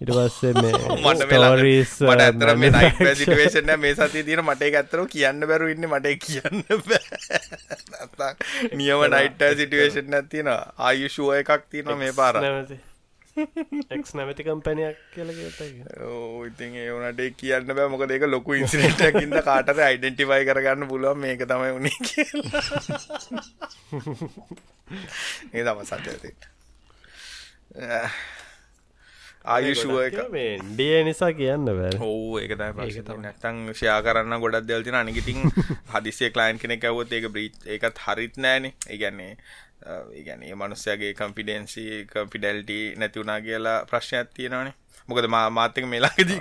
ඉට පස්සේ මට ස්ටෝරීස් මට ඇතර මේ සති තින මට ඇත්තර කියන්න බැරු ඉන්න. මට කියන්න නියම නයිට සිටුවේෂන් ඇතින ආයුෂුව එකක් තියන මේ පාර එක් නැමති කම්පැනයක් කියලගතයි ඉතින් ඒ වනට කියන්න බෑ. මොක දෙක ලොකු ඉන්සිටකින්ද කාටර අයිඩෙන්ටිෆයි කරගන්න පුළුවන් මේක තමයි කියලා. ඒ තම ඇති ආයුෂුව එක? ඩිය නිසා කියන්න බෑ. හෝ ඒක නැතන් ෂයා කරන්න ගොඩක් දෙල්තින අනිකිටින් හදිසිය කලයින් කෙනෙක් ඇවොත් ඒක බ්‍රීච් ඒකත් හරිත් නෑනේ. ඒගැන්නේ ඒගැනේ මනුස්සයගේ කම්පිඩන්සි කම්පිඩල්ටි නැතිවුණා කියලා ප්‍රශ්නයක් තියෙනවානේ. මොකද මාතක මේලාකදී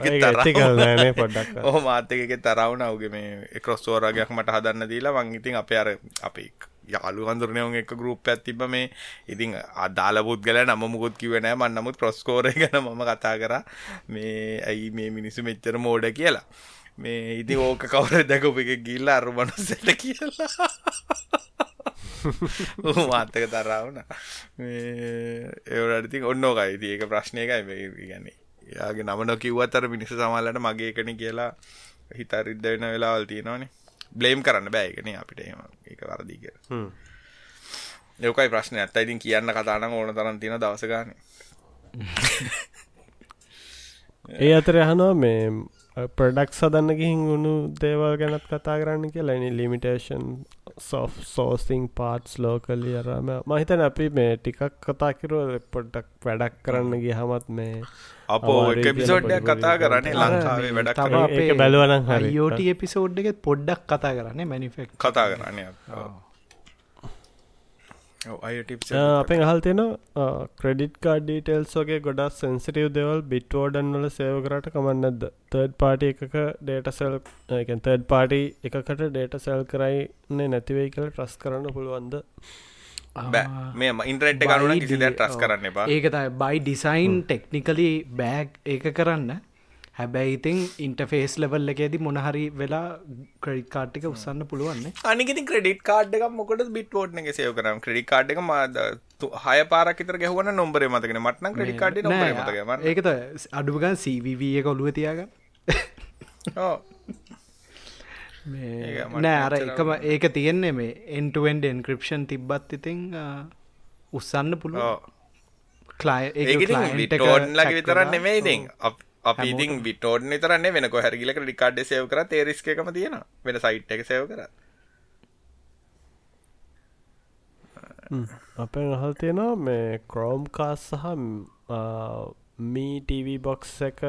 පොඩ්ඩක්. ඕහ මාතකක තරවුණ අවගේ මේ ක්‍රොස්තෝරගයක් මට හදන්න දීලා වං ඉතින් අප අර අපේ යාලු හඳුරනයවන් එක ගරුප් ඇතිබ මේ. ඉතින් අදාල පුද්ගල නම මුකුත් කිවනෑ මන් නමුත් ප්‍රස්කෝරය ගැන මම කතා කර. මේ ඇයි මේ මිනිසු මෙච්චර මෝඩ කියලා. මේ ඉති ඕක කවර දැකප එක ගිල්ල අරුමනුසට කියලා මාතක තරාවන ඒවරටති ඔන්නෝකයි ඒක ප්‍රශ්නයකයි ගන්නේ යාගේ නම නොකිව්වත් අර මිනිස සමල්ලට මගේ එකන කියලා හිතරිද්ද වෙන වෙලාවල් තියෙනවානේ. බ්ලේම් කරන්න බෑගෙන අපිට එම ඒක වරදී කිය යකයි ප්‍රශ්න. ඇත්ත ඉතින් කියන්න කතාන ඕන තරන් තියෙන දවසගාන ඒ අතර යහනවා මේ ප්‍රඩක්් සදන්න ගිහින් උුණු දේවල් ගැනත් කතා කරන්න කියලා. එනි ලිමිටේෂන් සෝ් සෝසිං පාට්ස් ලෝකලි අරම. මහිතන අපි මේ ටිකක් කතාකිරුව පොඩ්ඩක් වැඩක් කරන්න ගිය හමත් මේ අපෝ එක පිසෝඩ්ඩයක් කතා කරන්නේ ලංකාවේ වැඩක් හරි. යෝට එපිසෝඩ් එකෙත් පොඩ්ඩක් කතා කරන්නේ මැනිෆෙක් කතා කරන්න අපෙන් අහල් තියෙන ක්‍රඩිට් කාඩ ඩීටෙල්ස් වගේ ගොඩක් සෙන්සිටව් දෙවල් බිට්වෝඩන් වල සේව කරට කමන්නද තර්ඩ් පාටි එකක ඩේට සෙල් තර්ඩ් පාටි එකකට ඩේට සෙල් කරයින්නේ නැතිවෙයි කල ට්‍රස් කරන්න පුළුවන්ද? මේ ඉන්ටරෙට් කරුණ කිසි ට්‍රස් කරන්න එපා. ඒක තයි බයි ඩිසයින් ටෙක්නිකලි බෑග් ඒක කරන්න හැබැයි ඉතින් ඉන්ටෆේස් ලෙවල් එකේදී මොනහරි වෙලා ක්‍රඩිට් කාට්ටික උත්සන්න පුළුවන්න. අනිගති ක්‍රඩිට් කාඩ් එක මොකට බිට්වෝට් එක සයව කරම් ක්‍රඩිට කාඩ් එක මාද හය පාරකිතර ගැහවන නොම්බර මතකෙන. මටන ක්‍රඩි කාඩ් ඒකත අඩුගන් සීවව එක ඔලුව තියාග නෑ අර එකම ඒක තියෙන්නේ මේ එන්ටුවෙන්ඩ එන්ක්‍රපෂන් තිබ්බත් ඉතිං උත්සන්න පුළුව ලගේ විතරන්න නෙමේ ඉතින් අපි ඉතින් විටෝඩ් නිතරන්නේ වෙන කොහැරගිලක රිකාඩ් සේව කර තේරිස්ක එකම තියෙන වෙන සයිට් එක සේව කර අපෙන් අහල් තියෙනවා මේ ක්‍රෝම් කාස් සහ මී ටව බොක්ස් එක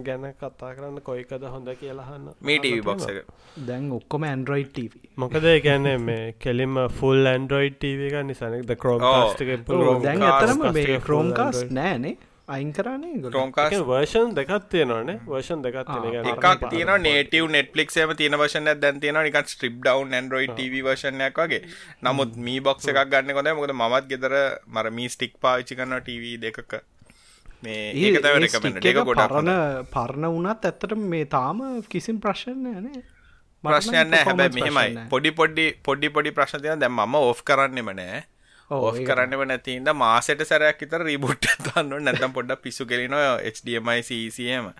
ගැන කතා කරන්න කොයිකද හොඳ කියලාහන්න මීටව බොක්ස එක. දැන් ඔක්කොම ඇන්ඩරෝයිඩ් ටව මොකද ගැන මේ කෙලිම ෆුල් ඇන්ඩරෝයිඩ් ටව එක නිසනක් ද ක්‍රෝම් දැන් ඇතරම මේ ක්‍රෝම්කාස් නෑනේ අයින් කරන්නේ ටෝන්කාස් වර්ෂන් දෙකත් තියෙනවානේ. වර්ෂන් දෙකත් තියෙන එකක් තියෙන නේටව නෙට්ලික් ම තියන වශන දැන් තියෙන නික ස්ට්‍රිප් ඩවන් ඇන්ඩරෝයි ටව වර්ෂණයක් වගේ. නමුත් මී බොක්ස එකක් ගන්න කොද මොකද මත් ගෙදර මර මී ස්ටික් පාවිච්චි කරන්න ටව දෙකක. මේ පරණ පරණ වනත් ඇත්තට මේ තාම කිසිම් ප්‍රශ්නයනේ ප්‍රශ්නයන්න හැබැ මෙහෙමයි. පොඩි පොඩි පොඩි පොඩි ප්‍රශ්නතිය දැම් ම ඔෆ් කරන්නෙම නෑ ඔෆ් කරන්නව නැතින්ද මාසට සැරයක් විතර රීබුට් තන්න නැතම් පොඩ්ඩ පිස්සු කෙරෙන HDMI CCM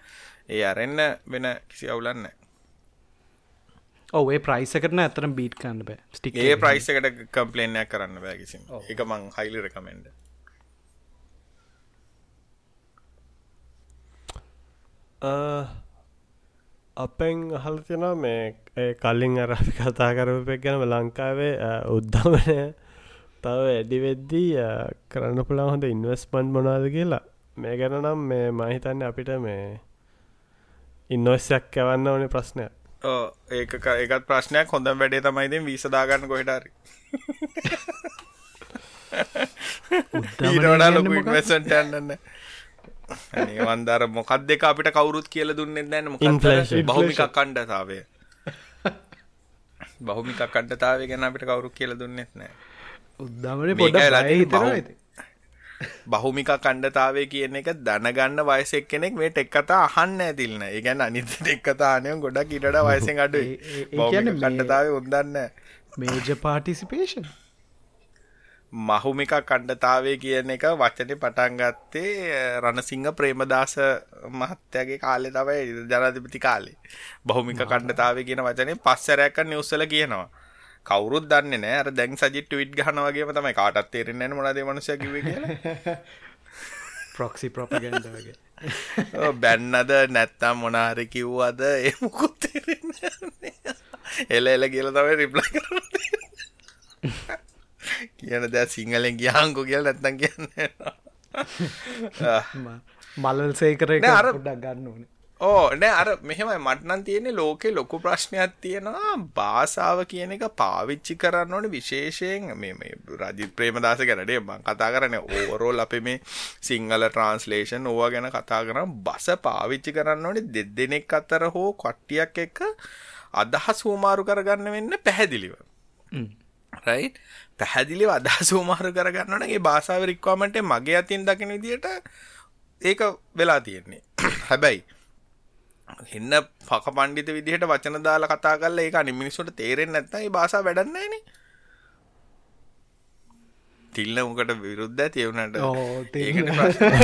ඒ අරෙන්න වෙන කිසි අවුලන්න ඔවේ ප්‍රයිස කරන ඇතරම් බීට් කන්න බෑ. ස්ටික් ඒ ප්‍රයිස් එකට කම්පලේනයක් කරන්න බෑ කිසි එක මං හයිලි රකමෙන්ඩ අපෙන් අහල් තියෙන මේ කල්ලින් අර කතා කරපයක් ගැනම ලංකාවේ උද්ධමනය තව ඇඩි වෙද්දී කරන්න පුළා හොඳ ඉන්වස්පන්් මොනාද කියලා. මේ ගැන නම් මේ මහිතන්න අපිට මේ ඉන්නොස්සයක් ඇවන්න ඕනේ ප්‍රශ්නයක්. ඒක ඒකත් ප්‍රශ්නයක්. හොඳ වැඩේ තමයිතින් වීසදාගන්න කොහෙටරි ඊටඩා ලොකු ඉන්වසන්ට යන්නන්න වන්දර මොකක් දෙක අපිට කවුරුත් කියල දුන්නෙ මොක බහමික කණ්ඩතාවය බහමික කණ්ඩතාව ගැන අපිට කවුරු කියල දුන්නෙත් නෑ උද්දමට පොඩ බහුමික කණ්ඩතාවය කියන එක දැනගන්න වයසෙක් කෙනෙක් මේ ටෙක් කතා අහන්න ඇතිල්න්න ඒගැන අනිත එක් කතානය ගොඩක් ඉටට වයසෙන් අඩු කණ්ඩතාව උන්දන්න මේජ පාටිසිපේෂන් මහුමික කණ්ඩතාවය කියන එක වචන පටන්ගත්තේ රණසිංහ ප්‍රේමදාස මහත්තයගේ කාලෙ තමයි ජනාධිපති කාලේ. බහුමික කණ්ඩතාව කියන වචනේ පස්සරැක නිවස්සල කියනවා කවුරුත් දන්නේ නෑ. අර දැන් සජිත් ට්වීට් ගහනවා වගේම තමයි කාටත් තේරෙන්නේ නැහැ මොනවද මේ මනුස්සයා කිව්වේ කියලා. ප්‍රොක්සි ප්‍රොපගන්ඩා වගේ. ඔව් බැන්නද නැත්තම් මොන හරි කිව්වද ඒ මොකුත් තේරෙන්නේ නැහැ එල එල කියලා තමයි රිප්ලයි කරන්නේ. කියන දැන් සිංහලෙන් ගියාංකෝ කියලා නැත්තම් කියන්නේ මලල් සේකර පොඩ්ඩක් ගන්න ඕනේ ඕ නෑ අර මෙහෙමයි මටනන් තියෙන්නේ ලෝකෙ ලොකු ප්‍රශ්නයක් තියෙනවා. භාෂාව කියන එක පාවිච්චි කරන්න ඕනේ විශේෂයෙන් මේ මේ රජිත් ප්‍රේමදාස ගැනඩේ මං කතා කරන්නේ ඕවරෝල් අපේ මේ සිංහල ට්‍රාන්ස්ලේෂන් ඕවා ගැන කතා කරන බස පාවිච්චි කරන්න ඕනේ දෙදෙනෙක් අතර හෝ කට්ටියක් එක්ක අදහස් හුමාරු කරගන්න වෙන්න පැහැදිලිව. රයි පැහැදිලිව අදහස් හුමාරු කරගන්න ඕනේ. භාෂාව රික්වාමන්ටේ මගේ අතින් දකින විදියට ඒක වෙලා තියෙන්නේ. හැබැයි එන්න පක පණ්ඩිත විදිහට වචන දාලා කතා කරලා ඒක අනිත් මිනිස්සුන්ට තේරෙන්නේ නැත්නම් ඒ භාෂාව වැඩක් නැහැනේ. තිල්න උකට විරුද්ධ ඇති ඒ උනට. ඔව් ඒකනේ ප්‍රශ්නේ.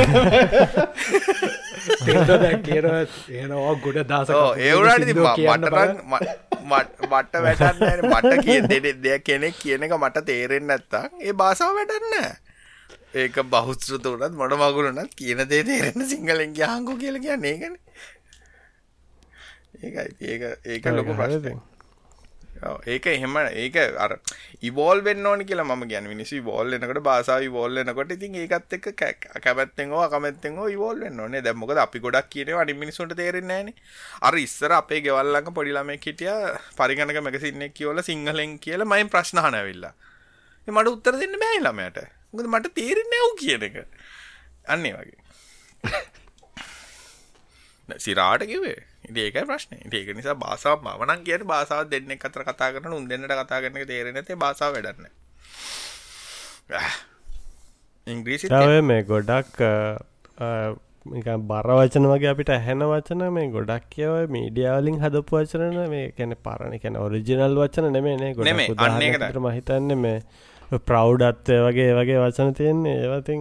තිල්න දැන් කියනවා එනවා ගොඩ දාසක. ඔව් ඒ උනාට ඉතින් මට මට වැඩක් නැහැ මට කියන දෙයක් කෙනෙක් කියන එක මට තේරෙන්නේ නැත්තම් ඒ භාෂාව වැඩක් නැහැ. ඒක බහුශ්‍රත උනත් මොන මගුල උනත් කියන දේ තේරෙන්න සිංහලෙන් ගියාංකෝ කියලා කියන්නේ ඒකනේ. ඒකයි ඒක ඒක ලොකු ප්‍රශ්නයක්. ඒක එහෙම ඒක අර ඉවෝල් වෙන්න ඕනි කියලා මම කියන්නේ මිනිස්සු ඉවෝල් වෙනකොට භාෂාව ඉවෝල් වෙනකොට ඉතින් ඒකත් එක්ක කැමැත්තෙන් හෝ අකමැත්තෙන් හෝ ඉවෝල් වෙන්න ඕනේ. දැන් මොකද අපි ගොඩක් කියනවා අනිත් මිනිස්සුන්ට තේරෙන්නේ නැහනේ. අර ඉස්සර අපේ ගෙවල් ළඟ පොඩි ළමෙක් හිටියා පරිගණක මැගසින් එක කියවලා සිංහලෙන් කියලා මයින් ප්‍රශ්න අහන ඇවිල්ලා. මට උත්තර දෙන්න බෑ ළමයට මොකද මට තේරෙන්නේ නැව් කියන එක අන්නේ වගේ සිරාට කිවේ ඒක ප්‍රශ්න. ඒක නිසා බාසාාව මනන් කියට බාසාාව දෙන්න අතර කතා කරන උන් දෙන්නට කතා කරන තේරෙන ඇති බාසාාව වැඩන්න ඉංග්‍රීසි මේ ගොඩක් බර වචන වගේ අපිට ඇහෙන වචන මේ ගොඩක් කියව මීඩියාවලින් හදපු වචනන මේ කැන පරණ කැන ඔරිජිනල් වචන නෙමේ, ගොඩ මහිතන්න මේ ප්‍රෞ්ඩත්වය වගේ වගේ වචන තියෙන්නේ. ඒවතින්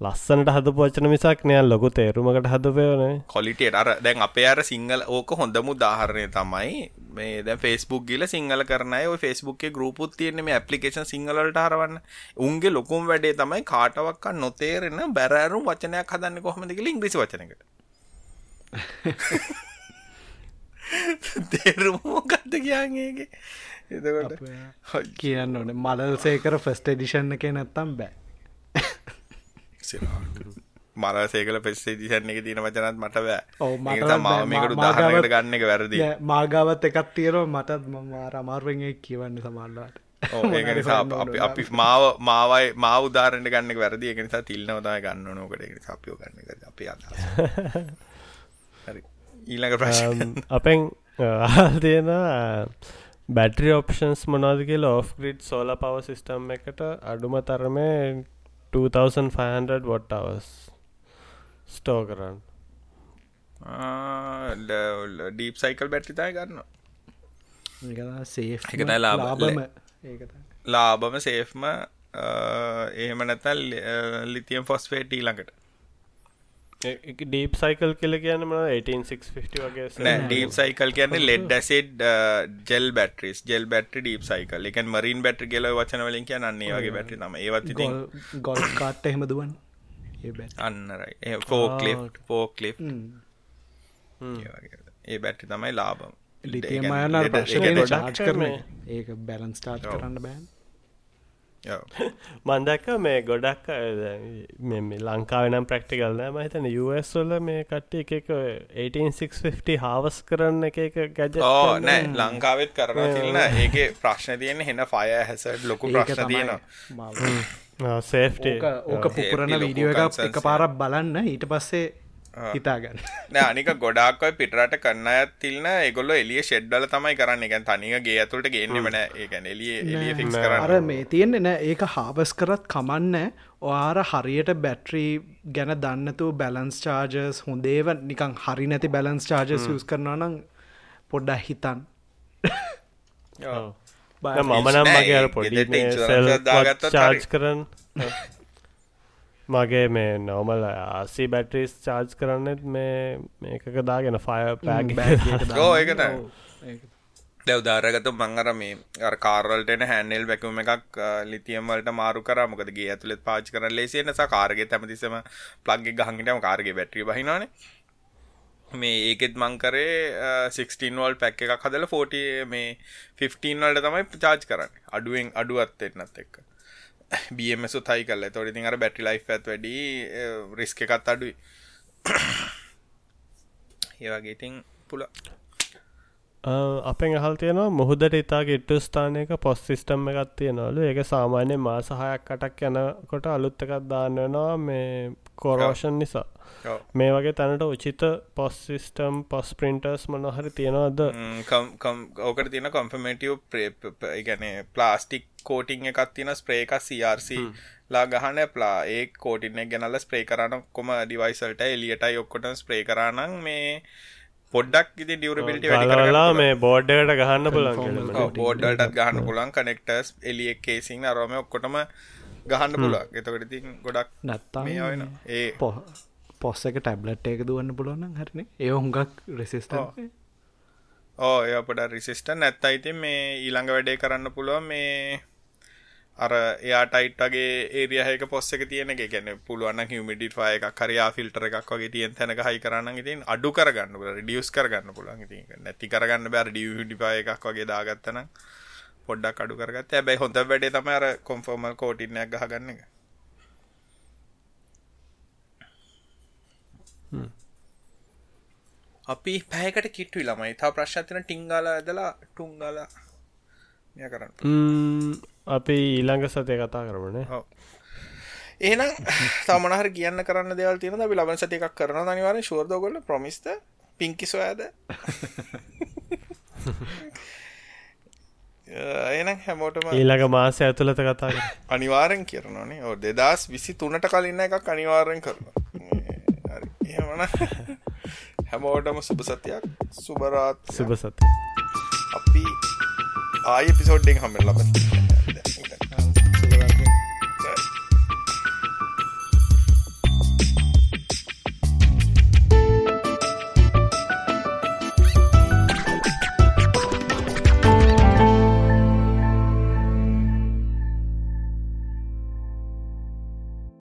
ලස්සනට හදපු වචන මිසක් නෑ ලොකු තේරුමකට හදපයවනේ කොලිටට අර දැන් අපේ අර සිංහල ඕක හොඳම උදාහරණය තමයි මේ දැ ෆෙස්බුක් ගිල සිංහල කරනය ෆෙස්බුක්ේ ගරුපුත් තියන්නේ මේ ඇපලිකේෂන් සිංහලට හරවන්න. උන්ගේ ලොකුම් වැඩේ තමයි කාටවක්ක නොතේරෙන බැරෑරුම් වචනයක් හදන්න කොහොමද කියල ඉංග්‍රිසි වචනකට තේරුමෝකක්ද කියන්නේගේ එතකොට කියන්න ඕනේ. මලල් සේකර ෆස්ට එඩිෂන්න එක නැත්තම් බෑ මරසේකල පෙස්සේ දිසන්න එක තියෙන වචනත් මට බෑ. මම මේකට උදාහරණයකට ගන්න එක වැරදි. මාගාවත් එකක් තියෙනවා. මටත් මාර අමාරුවෙන් කියවන්න සමල්ලාට ඔව් ඒක නිසා අප- අපි මාව මාවයි මාව උදාහරණයට ගන්න එක වැරදි. ඒක නිසා තිල්නව තමයි ගන්න ඕන. ඔකට ඒක නිසා අපිව ගන්න එක අපි අදහස. හරි. ඊළඟ ප්‍රශ්න. අපෙන් අහල් තියෙන බැටරි ඔප්ෂන්ස් මොනාද කියලා ඔෆ් ග්‍රිඩ් සෝල පව සිිස්ටම් එකට අඩුම තරමේ 2500 වොට් අවස් ස්ටෝ කරන්න. ඩීප් සයිකල් බැට්ටි තයි ගන්න සේ ඒක තමයි ලාභ. ලාබම ඒක ලාබම සේෆ්ම එහෙම නැතල් ලිතියම් ෆොස්ෆේට ඊළඟට ඩීප් සයිකල් කියල කියන්න ම 18650 වගේ ඩීප් සයිකල් කියන්නේ lead acid gel batteries gel battery deep cycle එක මරින් බැට්‍රි කියල වචන වලින් කිය අන්නේ වගේ බැටි නම ඒවත් ඉතින් ගොල් කාට්ට එහෙම දුවන් ඒ බැ අන්නරයි. ෆෝක්ලි ෆෝක්ලි. ඒ බැට්ටි තමයි ලාබම් ලෙඩ- චාර්ජ් කරන. ඒක බැලන් ස්ටාර්ට් ඔව්. කරන්න බෑන්. මන්දක්ක මේ ගොඩක් ලංකාවනම් ප්‍රක්ටිකල් නෑ. මහිතන USවල මේ කට්ටි එක එක 18650 හාවස් කරන්න එක එක ගැජ ඕ නෑ ලංකාවෙත් කරනවා තිල්න්න ඒගේ ප්‍රශ්න තියෙන හෙන ෆය හැසට ලොකු ප්‍රශ්න තියෙනවා. සේෆ්ට ඕක පුපුරණ ලොකු වීඩියෝ එක concerns එක පාරක් බලන්න. ඊට පස්සේ හිතාගන්න. නෑ අනික ගොඩක්වයි පිටරට කන්න අයත් තිල්න ඒගොල්ල එලිය ෂෙඩ්ඩල තමයි කරන්න. එක තනිගේ ඇතුළට ගේන්න වන ඒකැන එලිය අර කරන්න. මේ තියෙන්නේ නෑ. ඒක හාබස් කරත් කමන්න ඔයාර හරියට බැට්‍රී ගැන දන්නතු බැලන්ස් චාර්ජස් හොඳේව නිකං හරි නැති බැලන්ස් චාර්ජස් යස් කරනවා නම් පොඩ්ඩක් හිතන් ඔව්. මම නම් නෑ, මගේ පොඩි දාගත්තත් චාර්ජ්. කරන්න මගේ මේ නෝමල් ආසි බැටරිස් චාර්ජ් කරන්නෙත් මේ මේකක දාගෙන ෆය පෑග ඕ ඒක නෑ දැව් ධාරගත මංගර මේ අර කාරල්ටන හැන්නෙල් වැැකුම එකක් ලිතියමලට මාරු කරමකදගේ ඇතුළෙත් පාච් කර ලේසිය නසා කාරගේ තැමතිසම ප්ලග්ගෙ ගහඟටම කාරගේ බැට්‍රි බහිනවාන. මේ ඒකෙත් මංකරේ 16 වල් පැක් එකක් හදල 40 මේ 15 වලට තමයි චාර්ජ් කරන්න. අඩුවෙන් අඩුවත් එන්නත් එක්ක බMසු තයි කල තොරිතින් අර බැටි ලයි් ඇත් වැඩි රිස්ක එකත් අඩුයි. ඒවගේඉතින් පුල අපෙන් අහල් තියෙනවා මුහුදට ඉතාගේ ඉට්ටු ස්ථානයක පොස් සිිස්ටම් එකත් තියෙනවලු. ඒක සාමාන්‍ය මාසහයක් කටක් යනකොට අලුත් එකත් දාන්න වෙනවා මේ කෝරෝෂන් නිසා මේ වගේ තැනට උචිත පොස් සිිස්ටම් පොස් පින්ටර්ස් මොනහරි තියෙනවද? ඕකට තියන කොම්පමටිය් ගැන ප්ලාස්ටික් කෝටිං එකත් තින ස්ප්‍රේක CRC ලා ගහන ප්ලා ඒ කෝටින ගැනල ස්ප්‍රේ කරන කොම ඩිවයිසල්ට එලියටයි ඔක්කොට ස්ප්‍රේ කරනන් මේ පොඩ්ඩක් ඉති ඩියවරබිලිට ගලවලා මේ බෝඩ්ඩකට ගහන්න පුළන් බෝඩ්ඩටත් ගහන්න පුලන් කනෙක්ටර්ස් එලියෙක් කේසින් අරම ඔක්කොටම ගහන්න පුලක් එතකට ඉතින් ගොඩක් නැත්තා ඒ පොහ පොස්ස එක ටැබ්ලට් එක දුවන්න පුළුවන් හරන. ඒ හුඟක් රෙසිස්ට ඕ එය පොඩ රිසිස්ට නැත්ත අයිති මේ ඊළඟ වැඩේ කරන්න පුළුවන් මේ අර එයාටයිට්ගේ ඒරියහක පොස්සක තියෙන එක. ගැන පුළුවන් හිමිඩි ෆය එකක් කරයා ෆිල්ටර එකක් වගේ තියෙන් තැනක හයි කරන්න ඉතින් අඩු කරගන්න ඩියස් කරගන්න පුළන් ඉති නැති කරගන්න බැර ඩියඩිපය එකක් වගේ දාගත්තන පොඩ්ඩක් අඩු කරගත් ඇබැයි හොඳ වැඩේ තම අර කොම්ෆෝර්මල් කෝටිනයක් ගහගන්න එක අපි පැයකට කිට්ටු ළමයි. තා ප්‍රශ්තින ටිංගල ඇදලා ටුංගල මෙය කරන්න. අපි ඊළඟ සතය කතා කරමනේ. එහෙනම් තමනහර කියන්න කරන්න දෙවල් තියෙන අපි ලබන සති එකක් කරන අනිවාරෙන් ශෝර්දෝගොල්ල ප්‍රමිස්ත පිංකි සොයාද එනම් හැමෝටම ඊළඟ මාසය ඇතුළත කතා අනිවාරෙන් කරනනේ ඕ දෙදස් විසි තුනට කලින්න එකක් අනිවාර්යෙන් කරන එහමන හැමෝටම සුභ සතියක් සුබරාත් සුභ සති අපි ආය පිසෝඩ්ඩෙන් හමෙන් ලබ